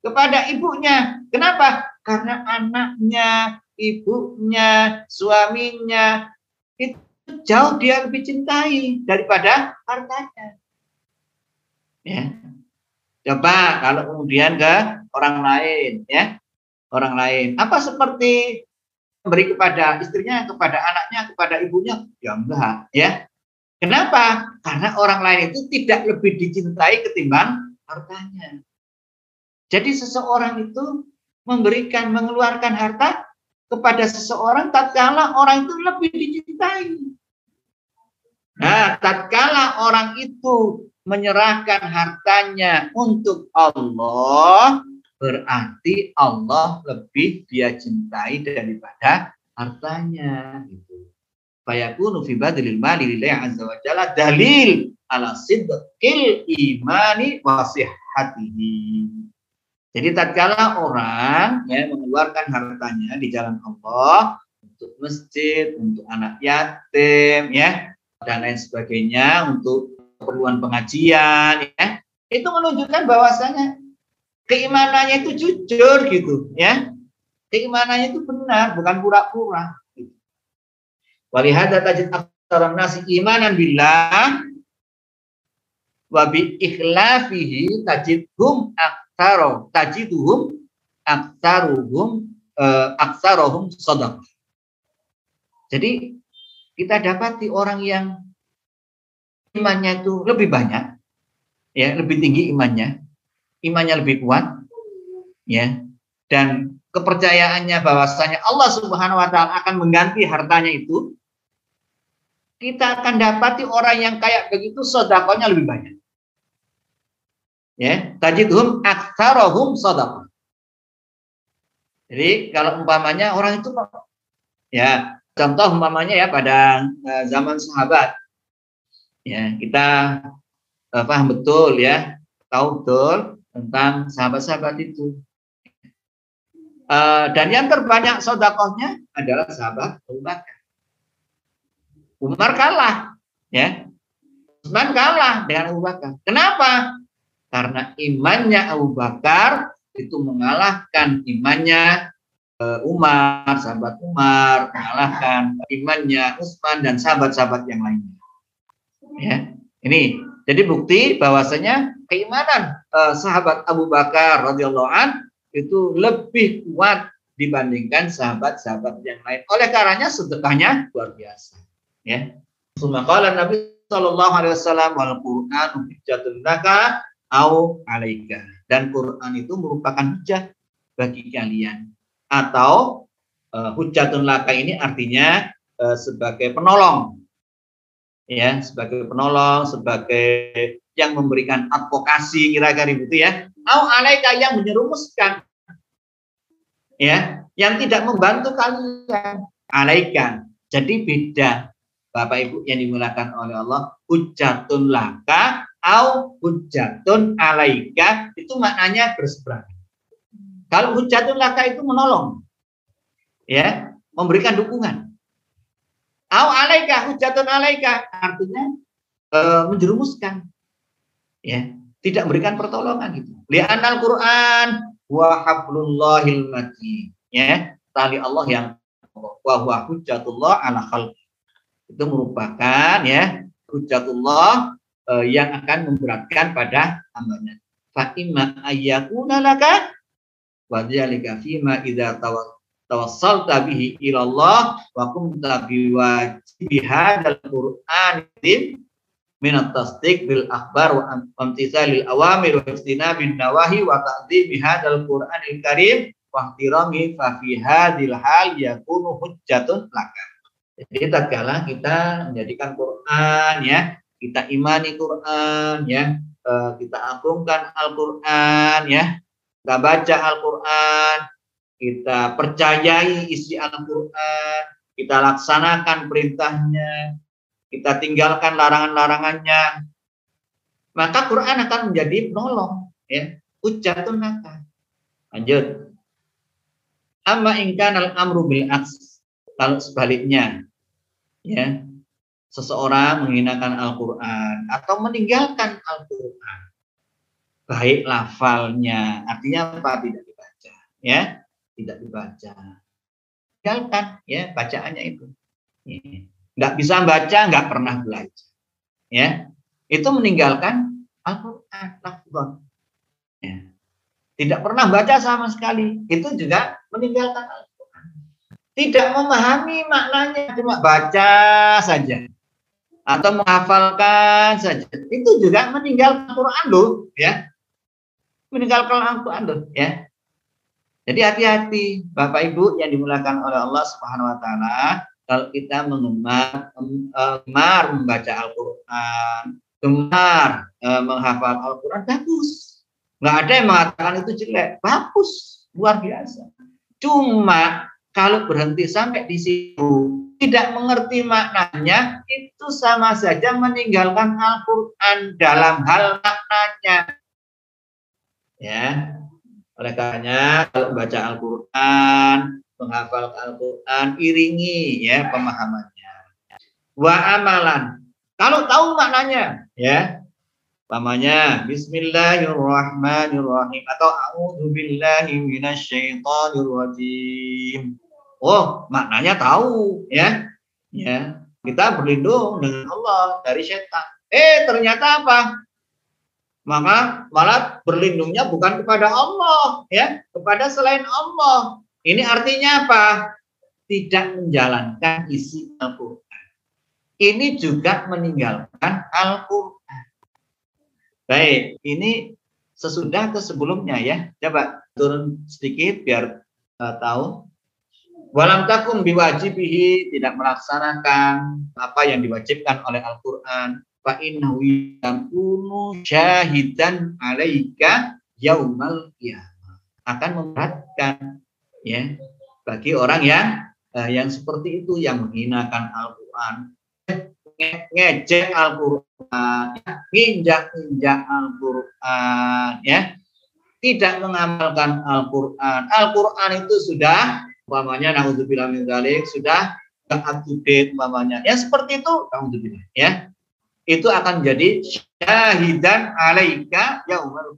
Speaker 1: kepada ibunya. Kenapa? Karena anaknya, ibunya, suaminya, itu jauh dia lebih cintai daripada hartanya. Ya. Coba kalau kemudian ke orang lain, ya, orang lain. Apa seperti memberi kepada istrinya, kepada anaknya, kepada ibunya? Ya enggak, ya. Kenapa? Karena orang lain itu tidak lebih dicintai ketimbang hartanya. Jadi seseorang itu memberikan, mengeluarkan harta kepada seseorang tatkala orang itu lebih dicintai. Nah, tatkala orang itu menyerahkan hartanya untuk Allah, berarti Allah lebih dia cintai daripada hartanya gitu. Fayakunu fi badlil mali lillahi azza wa jalla dalil ala sidqil imani wa sihhatihi. Jadi tatkala orang ya mengeluarkan hartanya di jalan Allah untuk masjid, untuk anak yatim ya dan lain sebagainya untuk keperluan pengajian ya. Itu menunjukkan bahwasanya keimanannya itu jujur gitu ya. Keimanannya itu benar bukan pura-pura. Walihada tajid aktsara nasi imanan billah wa bi ikhlafihi tajidhum aktsara tajiduhum aktsaruhum eh, aktsaruhum sadaqah. Jadi kita dapati orang yang imannya itu lebih banyak, ya lebih tinggi imannya, imannya lebih kuat, ya dan kepercayaannya bahwasanya Allah Subhanahu Wa Taala akan mengganti hartanya itu, kita akan dapati orang yang kayak begitu sodakonya lebih banyak. Ya, tajidhum aktsarohum sodakoh. Jadi kalau umpamanya orang itu ya contoh umpamanya ya pada uh, zaman sahabat ya kita uh, paham betul ya tahu betul tentang sahabat-sahabat itu. Uh, dan yang terbanyak sodakohnya adalah sahabat Abu Bakar. Umar kalah ya. Utsman kalah dengan Abu Bakar. Kenapa? Karena imannya Abu Bakar itu mengalahkan imannya uh, Umar, sahabat Umar, mengalahkan imannya Utsman dan sahabat-sahabat yang lainnya. Ya, ini jadi bukti bahwasanya keimanan uh, sahabat Abu Bakar radhiyallahu an itu lebih kuat dibandingkan sahabat-sahabat yang lain. Oleh karenanya sedekahnya luar biasa. Ya. Sumaqala Nabi Shallallahu Alaihi Wasallam wal Quran hujjatun laka au alaika. Dan Quran itu merupakan hujah bagi kalian. Atau uh, hujjatun laka ini artinya uh, sebagai penolong ya sebagai penolong, sebagai yang memberikan advokasi kira-kira itu ya. Au alaika yang menyerumuskan ya, yang tidak membantu kalian alaika. Jadi beda Bapak Ibu yang dimulakan oleh Allah hujatun laka au hujatun alaika itu maknanya berseberangan. Kalau hujatun laka itu menolong ya, memberikan dukungan. Au alaika hujatun alaika artinya e, menjerumuskan. Ya, tidak memberikan pertolongan gitu. Li'anal Quran wa hablullahil matin. Ya, tali Allah yang wa huwa hujjatullah ala khalqi. Itu merupakan ya hujjatullah e, yang akan memberatkan pada hambanya. Fa imma ayyakuna laka wa dzalika fima idza tawakkal tawassalta bihi ilallah wa kunta biwajibi hadzal qur'an min at-tasdiq bil akhbar wa amtisalil awamir wa istinabin nawahi wa ta'dhimi hadzal qur'anil karim wa ihtirami fa fi hadhil hal yakunu hujjatun laka. Jadi tatkala kita menjadikan Quran ya, kita imani Quran ya, eh, kita agungkan Al-Qur'an ya, kita baca Al-Qur'an, kita percayai isi Al-Quran, kita laksanakan perintahnya, kita tinggalkan larangan-larangannya, maka Quran akan menjadi penolong, ya, naka. Lanjut. Amma ingkan al-amru bil aks. Kalau sebaliknya, ya, seseorang menghinakan Al-Quran atau meninggalkan Al-Quran, baik lafalnya, artinya apa tidak dibaca, ya, tidak dibaca. Tinggalkan ya bacaannya itu. Ya. Bisa baca, nggak pernah belajar. Ya, itu meninggalkan Al-Quran, Ya. tidak pernah baca sama sekali, itu juga meninggalkan Al-Quran. Tidak memahami maknanya, cuma baca saja atau menghafalkan saja, itu juga meninggalkan Al-Quran loh, ya. Meninggalkan Al-Quran loh, ya. Jadi hati-hati Bapak Ibu yang dimulakan oleh Allah Subhanahu wa taala kalau kita mengemar gemar membaca Al-Qur'an, gemar uh, menghafal Al-Qur'an bagus. Nggak ada yang mengatakan itu jelek, bagus, luar biasa. Cuma kalau berhenti sampai di situ tidak mengerti maknanya itu sama saja meninggalkan Al-Qur'an dalam hal maknanya. Ya, oleh karenanya kalau baca Al-Quran, menghafal Al-Quran, iringi ya pemahamannya. Wa amalan. Kalau tahu maknanya, ya, Pamannya Bismillahirrahmanirrahim atau A'udzubillahi minasyaitonirrajim. Oh, maknanya tahu ya. Ya, kita berlindung dengan Allah dari setan. Eh, ternyata apa? Maka malah berlindungnya bukan kepada Allah ya kepada selain Allah. Ini artinya apa? Tidak menjalankan isi Al-Quran. Ini juga meninggalkan Al-Quran. Baik ini sesudah ke sebelumnya ya. Coba turun sedikit biar uh, tahu. Walam takum biwajibihi tidak melaksanakan apa yang diwajibkan oleh Al-Quran fa innahu yakunu syahidan alaika yaumal qiyamah. Akan memberatkan ya bagi orang yang uh, yang seperti itu yang menghinakan Al-Qur'an. Ngejek Al-Qur'an nginjak-injak Al-Qur'an ya. Tidak mengamalkan Al-Qur'an. Al-Qur'an itu sudah umpamanya naudzubillah min sudah up to date umpamanya. Ya seperti itu naudzubillah ya itu akan jadi syahidan alaika ya umar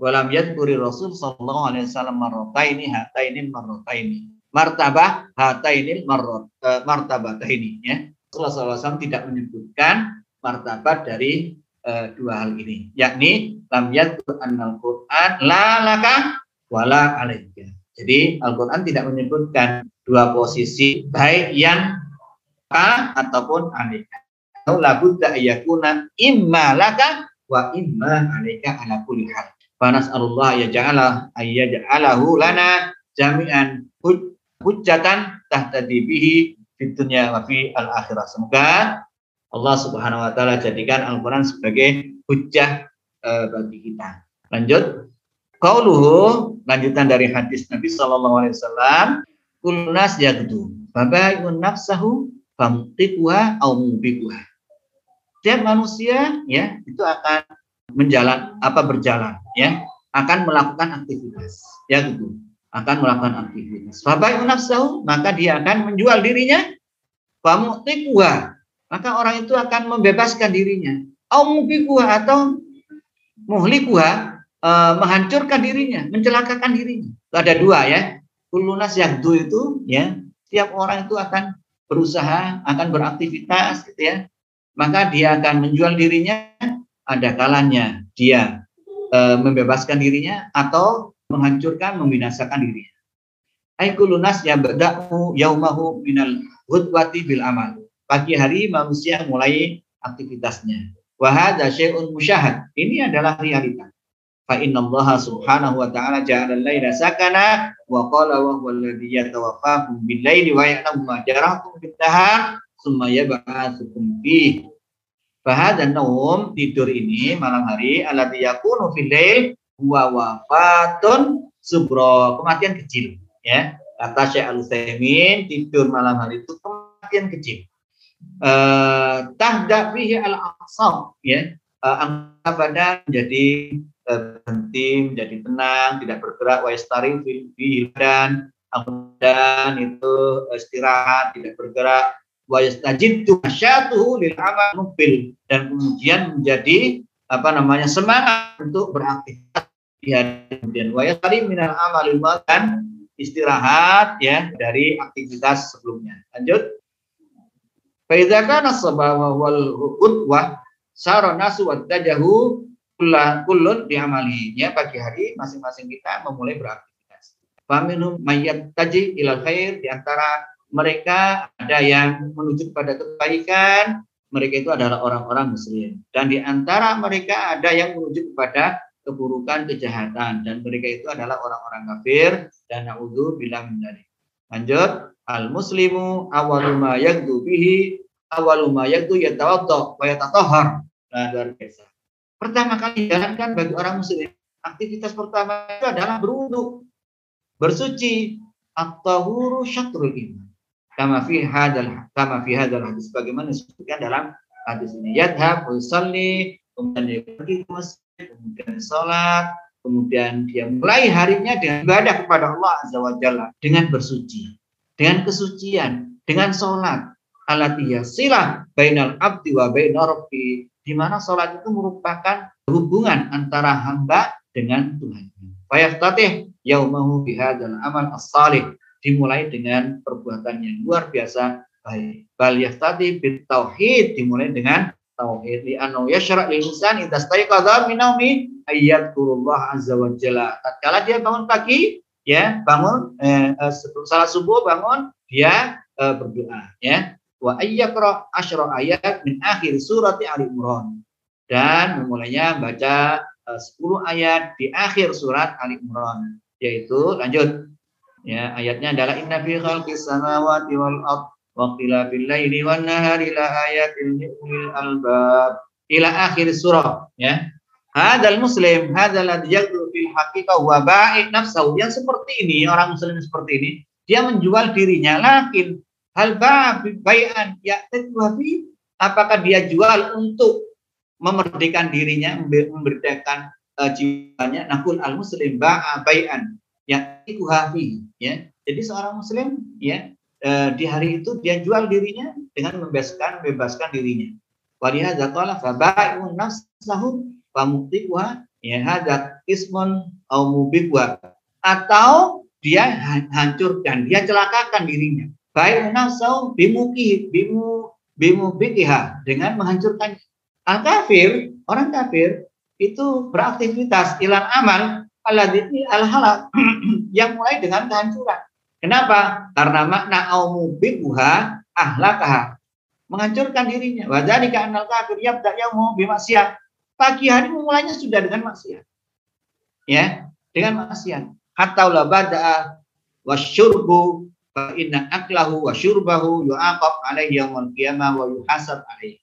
Speaker 1: walam yadkuri Rasul sallallahu alaihi wasallam marrataini hataini marrataini. Martabah hataini marrat uh, martabataini ya. Rasulullah SAW tidak menyebutkan martabat dari uh, dua hal ini. Yakni lam yadkur annal Quran la laka wala alaika jadi Al-Quran tidak menyebutkan dua posisi baik yang ka ataupun alaika labudda ayakuna imma laka wa imma alaika ala kulli hal. Fanas'alullah ya ja'ala ayyaj'alahu lana jami'an hujjatan tahtadi bihi fid dunya wa fi al akhirah. Semoga Allah Subhanahu wa taala jadikan Al-Qur'an sebagai hujjah uh, bagi kita. Lanjut. Qauluhu lanjutan dari hadis Nabi sallallahu alaihi wasallam, kullu nas yaghdu, faba'iun nafsahu famtiquha au mubiquha setiap manusia ya itu akan menjalan apa berjalan ya. Akan melakukan aktivitas ya gitu. Akan melakukan aktivitas. Fabai nafsahu maka dia akan menjual dirinya. Famu'tiquha maka orang itu akan membebaskan dirinya. Au atau muhlikuha e, menghancurkan dirinya mencelakakan dirinya. Itu ada dua ya. Kulunas yang itu ya setiap orang itu akan berusaha akan beraktivitas gitu ya maka dia akan menjual dirinya ada kalanya dia e, membebaskan dirinya atau menghancurkan membinasakan dirinya. Aikulunas ya bada'u yaumahu minal hudwati bil amal. Pagi hari manusia mulai aktivitasnya. Wahada syai'un musyahad. Ini adalah realita. Fa inna Allah subhanahu wa ta'ala ja'ala al-laila sakana wa qala wa huwa alladhi yatawaffakum bil laili wa ya'lamu ma jarahtum bin nahar summa yab'atsukum fi. Dan naum tidur ini malam hari alladzi yakunu fil lail huwa wafatun subro. Kematian kecil ya. Kata Syekh al tidur malam hari itu kematian kecil. Eh tahda fihi al aqsam ya. Uh, anggap badan menjadi uh, berhenti menjadi tenang tidak bergerak wa yastari fil dan dan itu istirahat tidak bergerak wa yastajidu masyatuhu lil amal mubil dan kemudian menjadi apa namanya semangat untuk beraktivitas di hari kemudian wa yastari minal amalil dan istirahat ya dari aktivitas sebelumnya. Lanjut. Fa idza kana sabawa wal udwa sara nasu wattajahu kulun diamali ya pagi hari masing-masing kita memulai beraktivitas. Faminum mayat taji ilal khair di antara mereka ada yang menuju kepada kebaikan, mereka itu adalah orang-orang muslim dan di antara mereka ada yang menuju kepada keburukan kejahatan dan mereka itu adalah orang-orang kafir dan naudzu bilang dari. Lanjut, al muslimu awalu ma yagdu bihi awalu ma yagdu yatawadda wa yatatahhar. Nah, luar biasa. Pertama kali jalankan bagi orang muslim, aktivitas pertama itu adalah berwudu, bersuci, at-tahuru syatrul iman. Kama fi hadal kama fi hadal hadis bagaimana disebutkan dalam hadis ini. Yadhab usalli, kemudian dia pergi ke masjid, kemudian sholat, kemudian dia mulai harinya dengan ibadah kepada Allah Azza wa Jalla dengan bersuci dengan kesucian dengan sholat alatiyah silah bainal abdi wa bainar di mana sholat itu merupakan hubungan antara hamba dengan Tuhan. Fayaftatih yaumahu bihadzal amal as-salih dimulai dengan perbuatan yang luar biasa baik. Bal yaftati bit tauhid dimulai dengan tauhid li annahu yashra' lil insan idza staiqadha min naumi ayyadkurullah azza wa jalla. Tatkala dia bangun pagi, ya, bangun eh, eh salat subuh bangun, dia eh, berdoa, ya. Wa ayyakra asyra ayat min akhir surat Ali Imran. Dan memulainya baca eh, 10 ayat di akhir surat Ali Imran, yaitu lanjut ya ayatnya adalah inna fi khalqis samawati wal ardh waqtilafil laili wan nahari la ayatin liulil albab. Ila akhir surah ya. Hadal muslim hadal ladzi fil haqiqah wa ba'i nafsahu. Yang seperti ini orang muslim seperti ini dia menjual dirinya. Lakin hal bai'an ya fi? Apakah dia jual untuk memerdekakan dirinya memerdekakan uh, jiwanya? Nakul al muslim ba'a bai'an ya hafi ya jadi seorang muslim ya eh, di hari itu dia jual dirinya dengan membebaskan membebaskan dirinya. Walihada qala fa bai'un nafsahu fa muqtiquha ya hada ismun au mubibwa atau dia hancurkan, dia celakakan dirinya. Baik nafsahu bimuki bimu bimubikiha dengan menghancurkan al kafir, orang kafir itu beraktivitas ilan amal aladhi al halal yang mulai dengan kehancuran Kenapa? Karena makna aumubibuha ahlakaha. Menghancurkan dirinya. Wadhalika annal kafir yabda yaumu bimaksiat. Pagi hari memulainya sudah dengan maksiat. Ya, dengan maksiat. Hatta la bada'a wasyurbu fa inna aklahu wa syurbahu yu'aqab alaihi yaumul qiyamah wa yuhasab alaihi.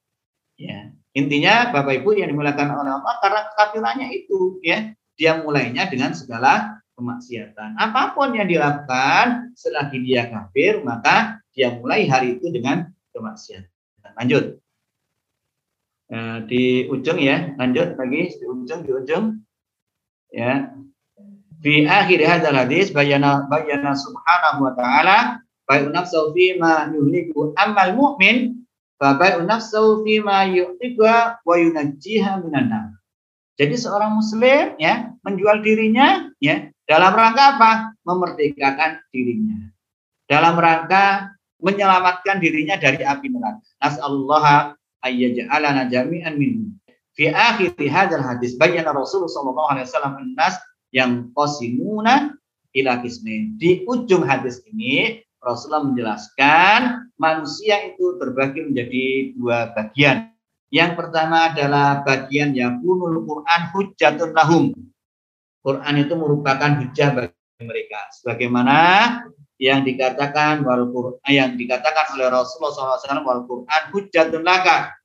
Speaker 1: Ya. Intinya Bapak Ibu yang dimulakan oleh Allah karena kafirannya itu ya, dia mulainya dengan segala kemaksiatan. Apa pun yang dilakukan selagi dia kafir, maka dia mulai hari itu dengan kemaksiatan. Lanjut. Nah, di ujung ya, lanjut lagi di ujung di ujung. Ya. Fi akhir hadzal hadis bayana bayana subhanahu wa ta'ala bai'un nafsu fi ma yuhliku amal mu'min fa bai'un nafsu fi ma yu'tiqa wa yunajjiha minan Jadi seorang muslim ya menjual dirinya ya dalam rangka apa? Memerdekakan dirinya. Dalam rangka menyelamatkan dirinya dari api neraka. Nas'alullah ayyaj'alana jami'an minhum. Fi akhir hadzal hadis bayyana Rasulullah sallallahu alaihi yang qasimuna ila kismin. Di ujung hadis ini Rasulullah menjelaskan manusia itu terbagi menjadi dua bagian. Yang pertama adalah bagian yang punul Quran hujjatun lahum. Quran itu merupakan hujah bagi mereka. Sebagaimana yang dikatakan wal Quran yang dikatakan oleh Rasulullah SAW wal Quran hujatun laka.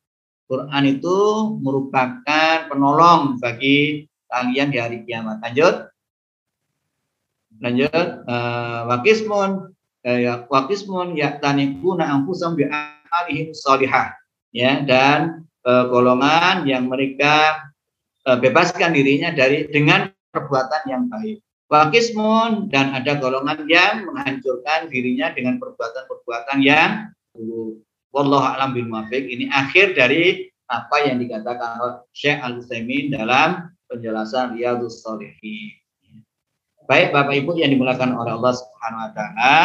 Speaker 1: Quran itu merupakan penolong bagi kalian di hari kiamat. Lanjut. Lanjut. Uh, wakismun ya, wakismun ya tanikuna ampusam bi alihim salihah. Ya, dan uh, golongan yang mereka bebaskan dirinya dari dengan perbuatan yang baik. Wakismun dan ada golongan yang menghancurkan dirinya dengan perbuatan-perbuatan yang buruk. Wallahu a'lam bil. Ini akhir dari apa yang dikatakan Syekh Al Utsaimin dalam penjelasan Riyadhus Shalihin. Baik Bapak Ibu yang dimulakan oleh Allah Subhanahu wa taala,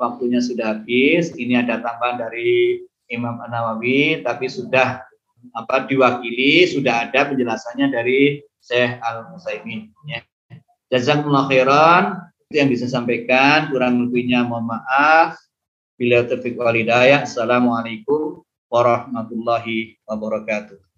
Speaker 1: waktunya sudah habis. Ini ada tambahan dari Imam An-Nawawi tapi sudah apa diwakili sudah ada penjelasannya dari Syekh Al Musaimin ya. Jazakumullah khairan. Itu yang bisa sampaikan. Kurang lebihnya mohon maaf. Bila taufiq walidayah assalamualaikum warahmatullahi wabarakatuh